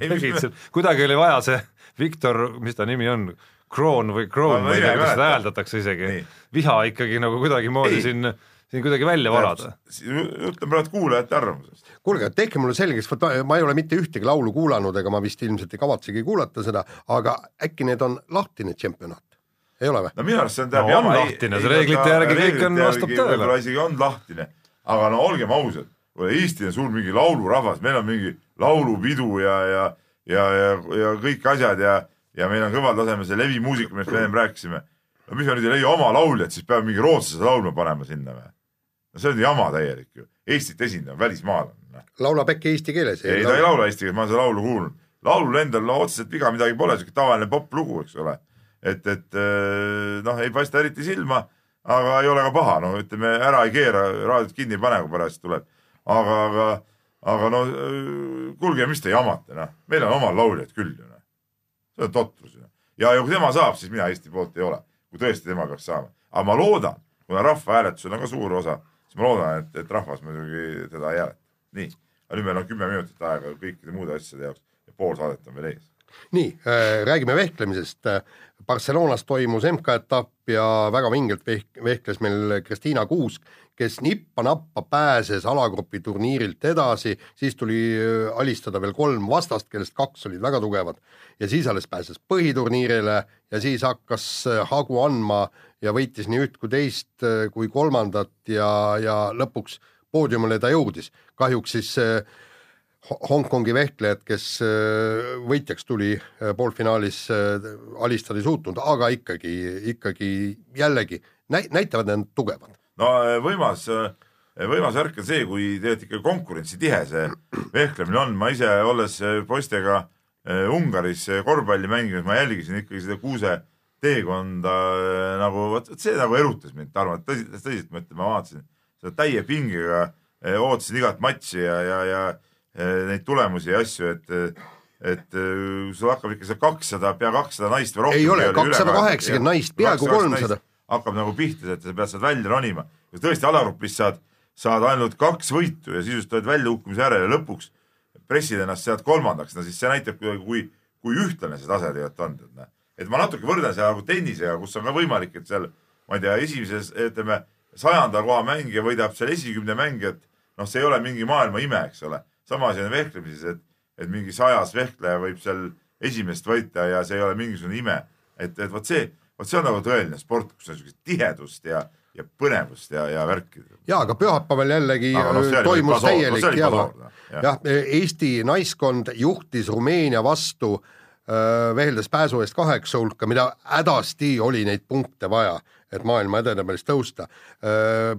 tegid seal, kuidagi oli vaja see Viktor, mis ta nimi on, Kroon või Kroon, Ma ei tea, kuidas seda hääldatakse isegi viha ikkagi nagu kuidagimoodi siin, siin kuidagi välja varada. ütlen praegu kuulajate arvamusest. kuulge, tehke mulle selgeks, vot ma ei ole mitte ühtegi laulu kuulanud ega ma vist ilmselt ei kavatsegi kuulata seda, aga äkki need on lahtine tšempionaat? ei ole või? no minu arust see on No on lahtine, see reeglite järgi kõik on- vastab tõele. võib-olla isegi on lahtine, aga no olgem ausad, Eesti on suur mingi laulurahvas, meil on mingi laulupidu ja, ja, ja, ja, ja kõik asjad ja, ja meil on kõval tasemel see levimuusika, millest me ennem rääkisime. no mis me nüüd ei leia oma lauljat, siis peame mingi rootslase laulma panema sinna või? no see on jama täielik ju, Eestit esindama välismaalane laulab äkki eesti keeles? ei, ta ei laula eesti keeles, ma olen seda laulu kuulnud. laulul endal no, otseselt viga midagi pole, siuke tavaline popp-lugu, eks ole. et, et äh, noh, ei paista eriti silma, aga ei ole ka paha, no ütleme ära ei keera, raadiot kinni ei pane, kui parajasti tuleb. aga, aga, aga no kuulge, mis te jamate, noh, meil on omal lauljad küll ju noh. See on totrus ju. ja, ja kui tema saab, siis mina Eesti poolt ei ole, kui tõesti tema peaks saama, aga ma loodan, kuna rahvahääletusel on ka suur osa, siis ma loodan, et, et rahvas muidugi teda ei hääleta. nii, aga nüüd meil on kümme minutit aega kõikide muude asjade jaoks ja pool saadet on veel ees. nii äh,, räägime vehklemisest. Barcelonas toimus MK-etapp ja väga vingelt vehk-, vehkles meil Kristiina Kuusk, kes nippa-nappa pääses alagrupi turniirilt edasi, siis tuli äh, alistada veel kolm vastast, kellest kaks olid väga tugevad ja siis alles pääses põhiturniirile ja siis hakkas äh, hagu andma ja võitis nii üht kui teist äh, kui kolmandat ja, ja lõpuks poodiumile ta jõudis. kahjuks siis Hongkongi vehklejad, kes võitjaks tuli poolfinaalis, alistada ei suutnud, aga ikkagi, ikkagi jällegi näitavad end tugevad. No võimas, võimas värk on see, kui tegelikult ikka konkurentsitihe see vehklemine on, ma ise olles poistega Ungaris korvpalli mänginud, ma jälgisin ikkagi seda kuuse teekonda nagu, vot see nagu erutas mind, Tarmo, tõsiselt, tõsiselt mõtlen, ma vaatasin seda täie pingega, ootasin igat matši ja, ja, ja Eh, neid tulemusi ja asju, et et eh, sul hakkab ikka see kakssada, pea kakssada naist või rohkem. ei ole, kakssada kaheksakümmend naist, peaaegu kolmsada. Hakkab nagu pihta, et sa pead sealt välja ronima. kui tõesti alagrupis saad, saad ainult kaks võitu ja sisust oled väljakukkumise järel ja lõpuks pressid ennast sealt kolmandaks, no siis see näitab, kui, kui ühtlane see tase tegelikult on, noh. et ma natuke võrdlen seda nagu tennisega, kus on ka võimalik, et seal ma ei tea, esimeses, ütleme, sajanda koha mängija võidab seal esikümne mängijat, noh, see ei ole mingi maailma ime, eks ole sama asi on vehklemises, et, et mingi sajas vehkleja võib seal esimest võita ja see ei ole mingisugune ime. et, et vot see, vot see on nagu tõeline sport, kus on siukest tihedust ja, ja põnevust ja, ja värki. ja, aga pühapäeval jällegi no, toimus täielik no, jama. jah, Eesti naiskond juhtis Rumeenia vastu äh, veheldes pääsu eest kaheksa hulka, mida hädasti oli neid punkte vaja, et maailma edetabelis tõusta.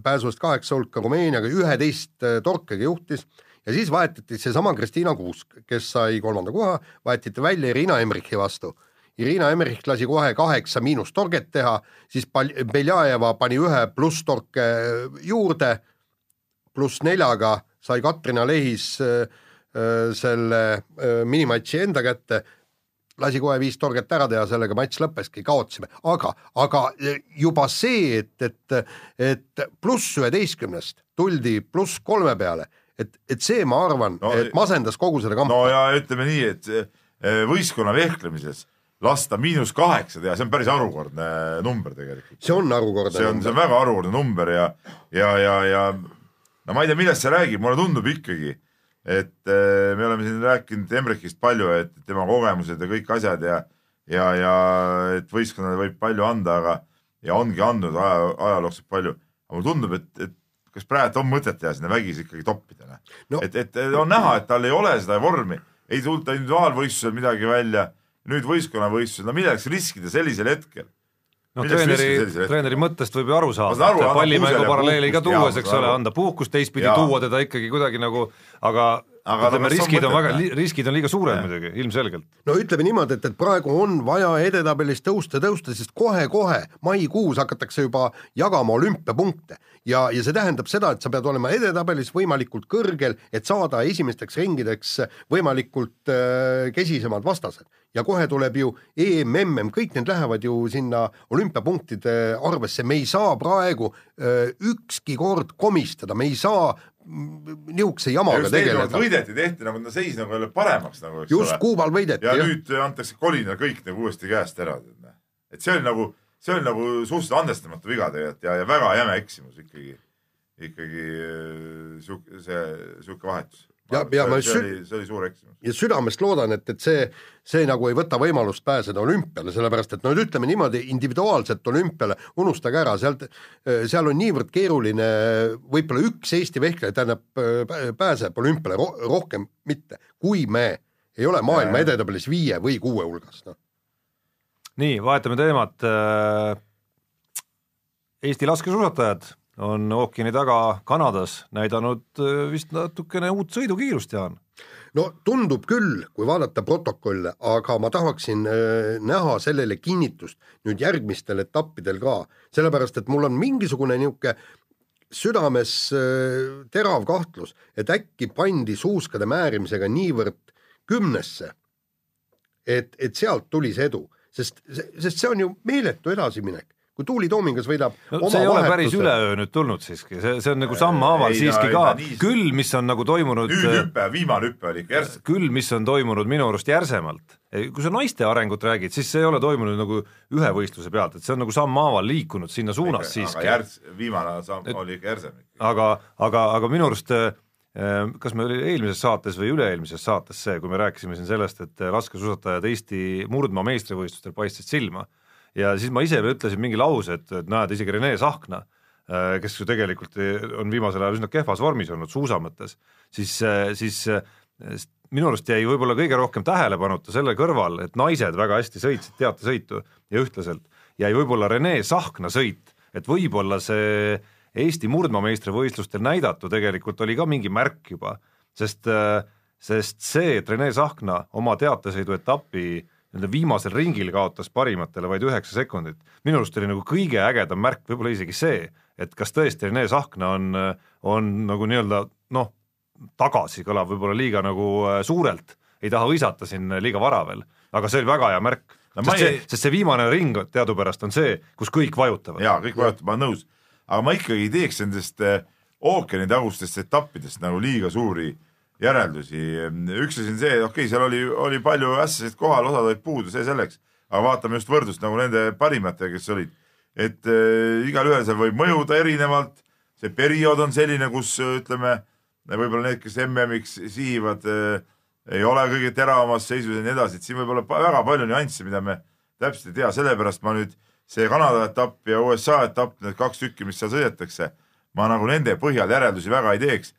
pääsu eest kaheksa hulka Rumeeniaga üheteist torkega juhtis ja siis vahetati seesama Kristiina Kuusk, kes sai kolmanda koha, vahetati välja Irina Emrichi vastu. Irina Emrich lasi kohe kaheksa miinustorget teha, siis Beljajeva pani ühe plusstorke juurde, pluss neljaga sai Katrina Lehis äh, äh, selle äh, minimatši enda kätte, lasi kohe viis torget ära teha, sellega matš lõppeski, kaotasime, aga, aga juba see, et, et, et pluss üheteistkümnest tuldi pluss kolme peale et, et see, ma arvan no,, et masendas kogu selle kampa. no ja ütleme nii, et võistkonna vehklemises lasta miinus kaheksa teha, see on päris harukordne number tegelikult. see on harukordne see on, see on väga harukordne number ja, ja, ja, ja no ma ei tea, millest see räägib, mulle tundub ikkagi, et äh, me oleme siin rääkinud Emrechist palju, et tema kogemused ja kõik asjad ja ja, ja et võistkonnale võib palju anda, aga ja ongi andnud aja, ajalooliselt palju, aga mulle tundub, et, et kas praegu on mõtet teha sinna vägisi ikkagi toppida noh? no.? et, et on näha, et tal ei ole seda vormi, ei tulnud individuaalvõistlusel midagi välja, nüüd võistkonnavõistlusel, no milleks riskida sellisel hetkel? no treeneri, treeneri mõttest võib ju aru saada, et pallimängu paralleeli ka tuues, eks ole, anda puhkust, teistpidi tuua teda ikkagi kuidagi nagu, aga aga ütleme, riskid on väga, riskid on liiga suured muidugi, ilmselgelt. no ütleme niimoodi, et, et praegu on vaja edetabelis tõusta, tõusta, sest kohe-kohe maikuus hakatakse juba jagama olümpiapunkte ja, ja see tähendab seda, et sa pead olema edetabelis võimalikult kõrgel, et saada esimesteks ringideks võimalikult äh, kesisemad vastased. ja kohe tuleb ju EM, MM, kõik need lähevad ju sinna olümpiapunktide arvesse, me ei saa praegu äh, ükski kord komistada, me ei saa niisuguse jamaga tegeleda. võideti, tehti nagu seis nagu jälle paremaks nagu, eks just, ole. Kuubal võideti. ja jah. nüüd antakse kolinal kõik nagu uuesti käest ära. et see oli nagu, see oli nagu suhteliselt andestamatu viga tegelikult ja, ja väga jäme eksimus ikkagi, ikkagi äh, sihuke, see, sihuke vahetus ja, ja ma see, oli, see oli suur eksimus. ja südamest loodan, et, et see, see nagu ei võta võimalust pääseda olümpiale, sellepärast et no ütleme niimoodi, individuaalselt olümpiale unustage ära, sealt, seal on niivõrd keeruline, võib-olla üks Eesti vehkleja, tähendab, pääseb olümpiale ro, rohkem mitte, kui me ei ole maailma edetabelis viie või kuue hulgas, noh. nii, vahetame teemat. Eesti laskesuusatajad on ookeani taga Kanadas näidanud äh, vist natukene uut sõidukiirust, Jaan. no tundub küll, kui vaadata protokolle, aga ma tahaksin äh, näha sellele kinnitust nüüd järgmistel etappidel ka, sellepärast et mul on mingisugune niisugune südames äh, terav kahtlus, et äkki pandi suuskade määrimisega niivõrd kümnesse, et, et sealt tuli see edu, sest, sest see on ju meeletu edasiminek kui Tuuli Toomingas võidab no see ei ole vahetuse- päris üleöö nüüd tulnud siiski, see, see on nagu sammhaaval siiski ei, ka küll mis on nagu toimunud nüüd hüpe, viimane hüpe oli ikka järsk. küll, mis on toimunud minu arust järsemalt, kui sa naiste arengut räägid, siis see ei ole toimunud nagu ühe võistluse pealt, et see on nagu sammhaaval liikunud sinna suunas aga siiski. järsk, viimane samm oli ikka järsem. aga, aga, aga minu arust äh, kas me oli eelmises saates või üle-eelmises saates see, kui me rääkisime siin sellest, et laskesuusatajad Eesti murdmaa meistrivõistlustel paistsid silma ja siis ma ise veel ütlesin mingi lause, et, et näed, isegi Rene Sahkna, kes ju tegelikult on viimasel ajal üsna kehvas vormis olnud suusa mõttes, siis, siis äh, minu arust jäi võib-olla kõige rohkem tähelepanuta selle kõrval, et naised väga hästi sõitsid teatesõitu ja ühtlaselt, jäi võib-olla Rene Sahkna sõit, et võib-olla see Eesti murdmaameistrivõistlustel näidatu tegelikult oli ka mingi märk juba, sest, sest see, et Rene Sahkna oma teatesõidu etapi nii-öelda viimasel ringil kaotas parimatele vaid üheksa sekundit, minu arust oli nagu kõige ägedam märk võib-olla isegi see, et kas tõesti Rene Sahkna on, on nagu nii-öelda noh, tagasi kõlab võib-olla liiga nagu äh, suurelt, ei taha hõisata siin liiga vara veel, aga see oli väga hea märk No sest ei- see, sest see viimane ring teadupärast on see, kus kõik vajutavad. jaa, kõik vajutavad, ma olen nõus. aga ma ikkagi ei teeks nendest eh, ookeanitagustest etappidest nagu liiga suuri järeldusi. üks asi on see, okei okay,, seal oli, oli palju ässasid kohal, osad olid puudu, see selleks, aga vaatame just võrdlust nagu nende parimatega, kes olid. et äh, igalühel seal võib mõjuda erinevalt, see periood on selline, kus ütleme, võib-olla need, kes MM-iks sihivad äh,, ei ole kõige teravamas seisus ja nii edasi, et siin võib olla väga palju nüansse, mida me täpselt ei tea, sellepärast ma nüüd see Kanada etapp ja USA etapp, need kaks tükki, mis seal sõidetakse, ma nagu nende põhjal järeldusi väga ei teeks.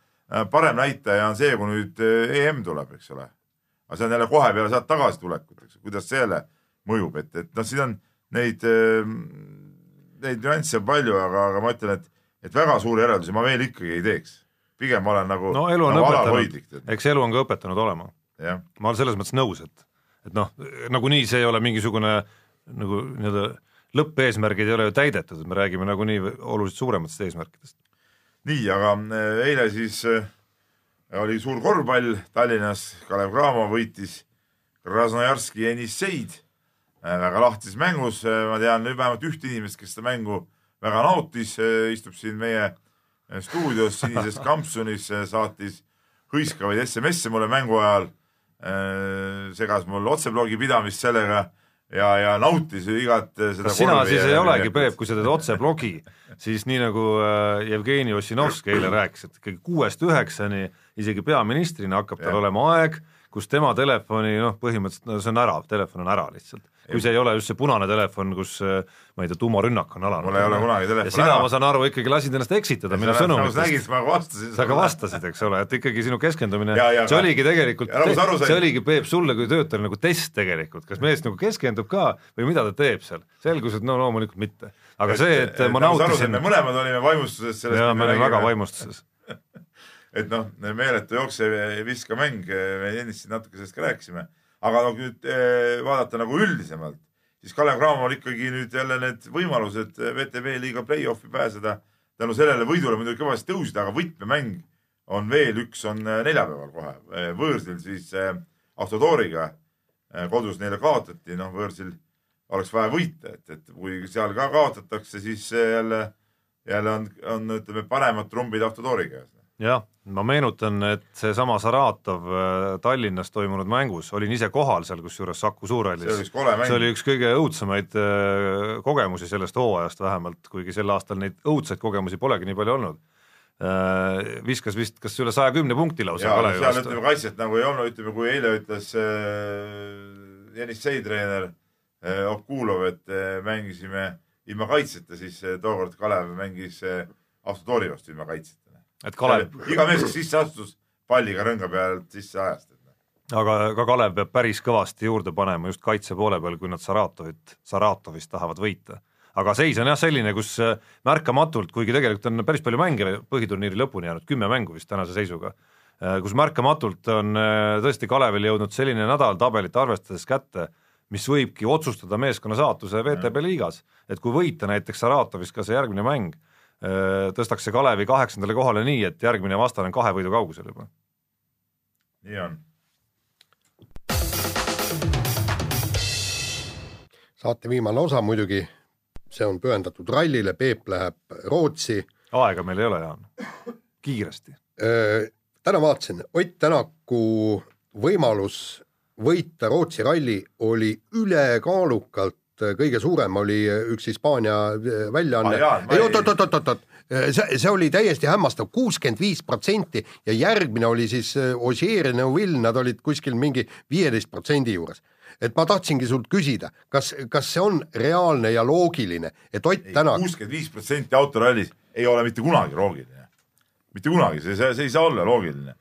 Parem näitaja on see, kui nüüd eh, EM tuleb, eks ole. aga see on jälle kohe peale sealt tagasitulekut, eks, kuidas see jälle mõjub, et, et noh, siin on neid, neid nüansse on palju, aga, aga ma ütlen, et, et väga suuri järeldusi ma veel ikkagi ei teeks. pigem ma olen nagu, no elu on nagu õpetanud eks elu on ka õpetanud olema. ma olen selles mõttes nõus, et, et noh, nagunii see ei ole mingisugune nagu nii-öelda lõppeesmärgid ei ole ju täidetud, et me räägime nagunii oluliselt suurematest eesmärkidest. nii, aga äh, eile siis äh, oli suur korvpall Tallinnas, Kalev Cramo võitis Krasnojarski Jenisseid äh, väga lahtises mängus, ma tean nüüd vähemalt ühte inimest, kes seda mängu väga nautis, istub siin meie stuudios sinises kampsunis, saatis hõiskavaid SMS-e mulle mängu ajal, segas mul otseblogi pidamist sellega ja, ja nautis igat äh, seda kas sina siis ei olegi, Peep, kui sa teed otseblogi, siis nii nagu äh, Jevgeni Ossinovski eile rääkis, et ikkagi kuuest üheksani isegi peaministrina hakkab tal olema aeg, kus tema telefoni noh, põhimõtteliselt no see on ära, telefon on ära lihtsalt. Kui see ei ole just see punane telefon, kus äh, ma ei tea, tuumarünnak on alanud. Mul ei ole kunagi telefon ja sina, ma saan aru, ikkagi lasid ennast eksitada minu sa nägid, sõnumitest. ma vastasin. sa ka vastasid, eks ole, et ikkagi sinu keskendumine, Ja, ja, see oligi tegelikult Ja nagu see oligi, Peep, sulle kui töötajale nagu test tegelikult, kas mees nagu keskendub ka või mida ta teeb seal. selgus, et no loomulikult mitte. aga see, et ma nautisin me, mõlemad olime vaimustuses sellest. jaa, me olime väga. vaimustuses. et noh, meeletu jooksev ja viskamäng, me ennist siin natuke sellest ka rääkisime, aga no nüüd eh, vaadata nagu üldisemalt, siis Kalev Cramol ikkagi nüüd jälle need võimalused VTB liiga play-off'i pääseda tänu sellele võidule muidugi kõvasti tõusid, aga võtmemäng on veel üks, on eh, neljapäeval kohe, võõrsil siis eh, Autodoriga eh, kodus neile kaotati, noh, võõrsil oleks vaja võita, et, et kui seal ka kaotatakse, siis eh, jälle, jälle on, on ütleme paremad trumbid Autodori käes jah, ma meenutan, et seesama Saratov äh, Tallinnas toimunud mängus, olin ise kohal seal, kusjuures Saku Suurhallis. see. oli üks kõige õudsemaid äh, kogemusi sellest hooajast vähemalt, kuigi sel aastal neid õudseid kogemusi polegi nii palju olnud. viskas vist kas üle saja kümne punkti lausa Kalevi vastu ütleme. kaitset nagu ei olnud, ütleme kui eile ütles äh, Jenissei treener äh, Okulov, et äh, mängisime ilma kaitseta, siis äh, tookord Kalev mängis äh, Autodori vastu ilma kaitseta. Et Kalev, iga mees, kes sisse astus, palliga rõnga pealt sisse ajast. aga ka Kalev peab päris kõvasti juurde panema just kaitse poole peal, kui nad Saratovit, Saratovist tahavad võita. aga seis on jah selline, kus äh, märkamatult, kuigi tegelikult on päris palju mänge põhiturniiri lõpuni jäänud, kümme mängu vist tänase seisuga, kus märkamatult on äh, tõesti Kalevil jõudnud selline nädal tabelit arvestades kätte, mis võibki otsustada meeskonna saatuse VTB liigas, et kui võita näiteks Saratovis ka see järgmine mäng, äh, tõstakse Kalevi kaheksandale kohale nii, et järgmine vastane on kahe võidu kaugusel juba. nii on. saate viimane osa muidugi, see on pühendatud rallile, Peep läheb Rootsi. aega meil ei ole, Jaan, kiiresti. täna vaatasin, Ott Tänaku võimalus võita Rootsi ralli oli ülekaalukalt kõige suurem, oli üks Hispaania väljaanne Ah, ei ei- oot, oot, oot, oot, oot, see, see oli täiesti hämmastav, kuuskümmend viis protsenti ja järgmine oli siis äh, Ogier ja Neuville, nad olid kuskil mingi viieteist protsendi juures. et ma tahtsingi sult küsida, kas, kas see on reaalne ja loogiline, et Ott Tänak kuuskümmend viis protsenti autorallis ei ole mitte kunagi loogiline. mitte kunagi, see, see, see ei saa olla loogiline.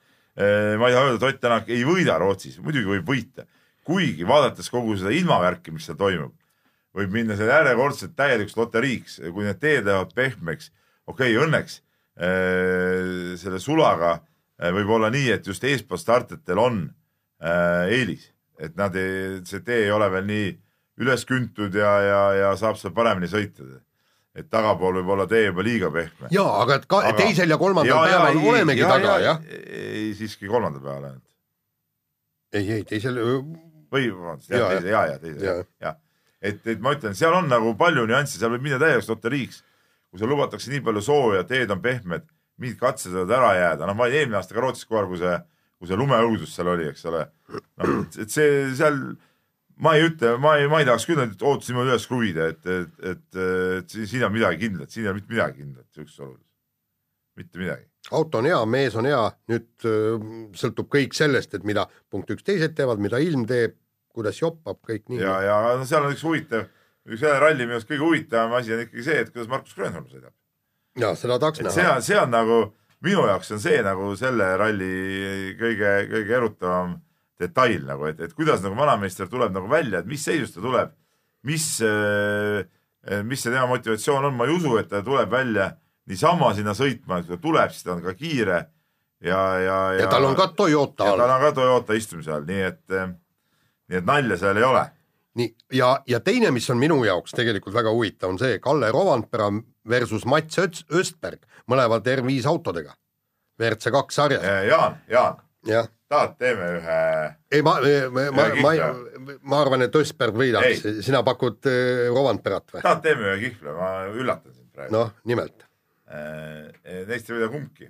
ma ei saa öelda, et Ott Tänak ei võida Rootsis, muidugi võib võita. kuigi vaadates kogu seda ilmavärki, mis seal toimub, võib minna see järjekordselt täielikuks loteriiks, kui need teed lähevad pehmeks. okei okay,, õnneks äh, selle sulaga äh, võib olla nii, et just eespool startijatel on äh, eelis, et nad ei, see tee ei ole veel nii üles küntud ja, ja, ja saab seal paremini sõita. et tagapool võib olla tee juba liiga pehme. jaa, aga et ka aga... teisel ja kolmandal ja, päeval ei, olemegi ja, taga, jah? ei, siiski kolmandal päeval ainult. ei, ei teisel või vabandust, jah, teisel, ja, ja teisel, jah ja. ja.. Et, et ma ütlen, seal on nagu palju nüansse, seal võib minna täielikult loteriiks. kui seal lubatakse nii palju sooja, teed on pehmed, mingid katsed võivad ära jääda, noh, ma olin eelmine aasta ka Rootsis kohe, kui see, kui see lumeõudus seal oli, eks ole. noh, et see seal, ma ei ütle, ma ei, ma ei tahaks küll neid ootusi niimoodi üles kruvida, et, et, et, et siin on midagi kindlat, siin ei ole mitte midagi kindlat sihukeses olukorras, mitte midagi auto on hea, mees on hea, nüüd öö, sõltub kõik sellest, et mida punkt üks teised teevad, mida ilm teeb, kuidas joppab, kõik nii. ja, ja no seal on üks huvitav, üks selle ralli minu arust kõige huvitavam asi on ikkagi see, et kuidas Markus Grönholm sõidab. ja seda tahaks näha. see on, see on nagu minu jaoks on see nagu selle ralli kõige, kõige erutavam detail nagu, et, et kuidas nagu vanameister tuleb nagu välja, et mis seisus ta tuleb, mis, mis see tema motivatsioon on, ma ei usu, et ta tuleb välja niisama sinna sõitma, et kui ta tuleb, siis ta on ka kiire ja, ja, ja. ja tal on ka Toyota all. tal on ka Toyota istumise all, nii et, nii et nalja seal ei ole. nii, ja, ja teine, mis on minu jaoks tegelikult väga huvitav, on see Kalle Rovandpera versus Mats Öts-, Östberg, mõlemad R5 autodega. WRC kaks sarjas. Jaan, Jaan. jah tahad, teeme ühe? ei, ma, ma, ma, ma, ma arvan, et Östberg võidaks, sina pakud äh, Rovandperat või? tahad, teeme ühe kihvle, ma üllatan sind praegu. noh, nimelt. Neist ei võida kumbki.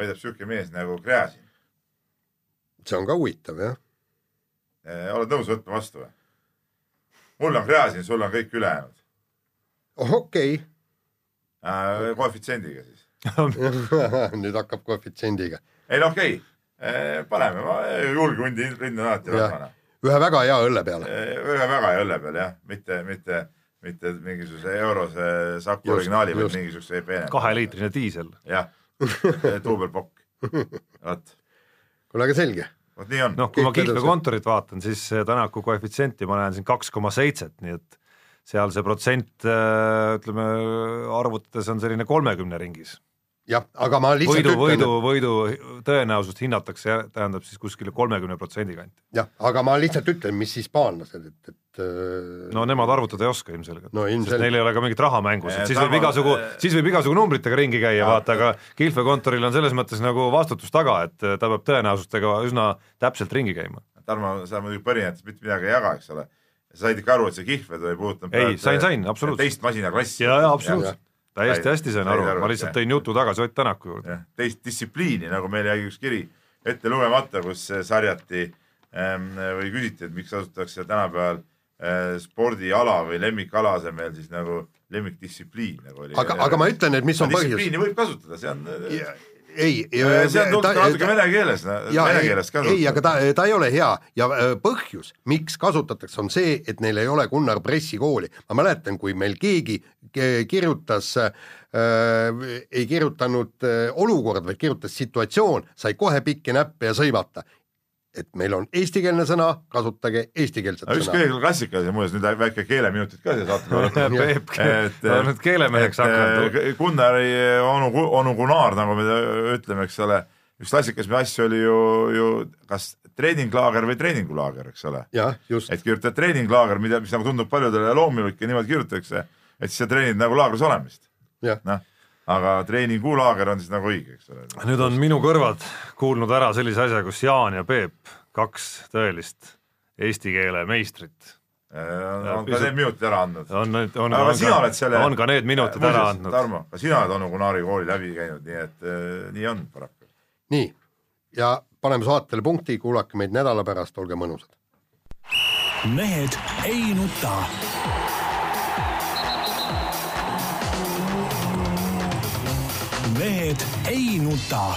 võidab sihuke mees nagu Gräzin. see on ka huvitav, jah. Oled nõus võtma vastu või? mul on Gräzin, sul on kõik ülejäänud. okei okay.. koefitsiendiga siis nüüd hakkab koefitsiendiga. ei no okei okay., paneme, ma julge hundi rinda alati võtma. ühe väga hea õlle peale. ühe väga hea õlle peale jah, mitte, mitte, mitte mingisuguse eurose Saku originaali, vaid mingisuguse peene. kaheliitrine diisel. jah, duubelpokk, vot. kuule, aga selge. Vot nii on. noh, kui ma Kihlve kontorit vaatan, siis Tänaku koefitsienti ma näen siin kaks koma seitset, nii et seal see protsent ütleme arvutades on selline kolmekümne ringis jah, aga ma lihtsalt võidu, võidu, võidu tõenäosust hinnatakse, tähendab siis kuskile kolmekümne protsendi kanti. jah, aga ma lihtsalt ütlen, mis hispaanlased, et, et no nemad arvutada ei oska ilmselgelt no,, sest neil ei ole ka mingit raha mängus, et siis võib igasugu, siis võib igasugu numbritega ringi käia, vaata, aga Kihlve kontoril on selles mõttes nagu vastutus taga, et ta peab tõenäosustega üsna täpselt ringi käima. Tarmo, sa muidugi põrinatest mitte midagi ei jaga, eks ole. sa said ikka aru, et see Kihlved ei puudutanud ei, sain, sain, absoluutselt. teist masinaklassi. jaa, jaa, absoluutselt täiesti hästi sain aru, ma lihtsalt tõin jutu tagasi Ott Tänaku juurde. teist distsipliini, nagu meil jäi üks kiri ette lugemata, kus sarjati ähm, või küsiti, et miks kasutatakse tänapäeval äh, spordiala või lemmikala asemel siis nagu lemmikdistsipliin nagu oli. aga, aga ma ütlen, et mis on põhjus. distsipliini võib kasutada, see on ja, ei, see on tulnud natuke vene keeles, vene keeles ka. ei, aga ta, ta ei ole hea ja põhjus, miks kasutatakse, on see, et neil ei ole Gunnar Pressi kooli. ma mäletan, kui meil keegi kirjutas äh,, ei kirjutanud äh, olukord, vaid kirjutas situatsioon, sai kohe pikki näppe ja sõimata et meil on eestikeelne sõna, kasutage eestikeelset üks sõna. kõige klassikalisem, muuseas nüüd väike keeleminutid ka siia saate peale. Peep, on nüüd keelemeheks hakanud. Gunnari onu, onu Gunnar, nagu me ütleme, eks ole, üks klassikalisemaid asju oli ju, ju kas treeninglaager või treeningulaager, eks ole. et kirjutad treeninglaager, mida, mis nagu tundub paljudele loomulik ja niimoodi kirjutatakse, et siis sa treenid nagu laagris olemist. noh, aga treeningulaager on siis nagu õige, eks ole. nüüd on minu kõrvad kuulnud ära sellise asja, kus Jaan ja Peep, kaks tõelist eesti keele meistrit on, on ka need minutid ära andnud. on, on, aga on, sina oled selle. on ka need minutid ära andnud. Tarmo, ka sina oled onu Gunari kooli läbi käinud, nii et äh, nii on paraku. nii, ja paneme saatele punkti, kuulake meid nädala pärast, olge mõnusad. mehed ei nuta. Mehed ei nuta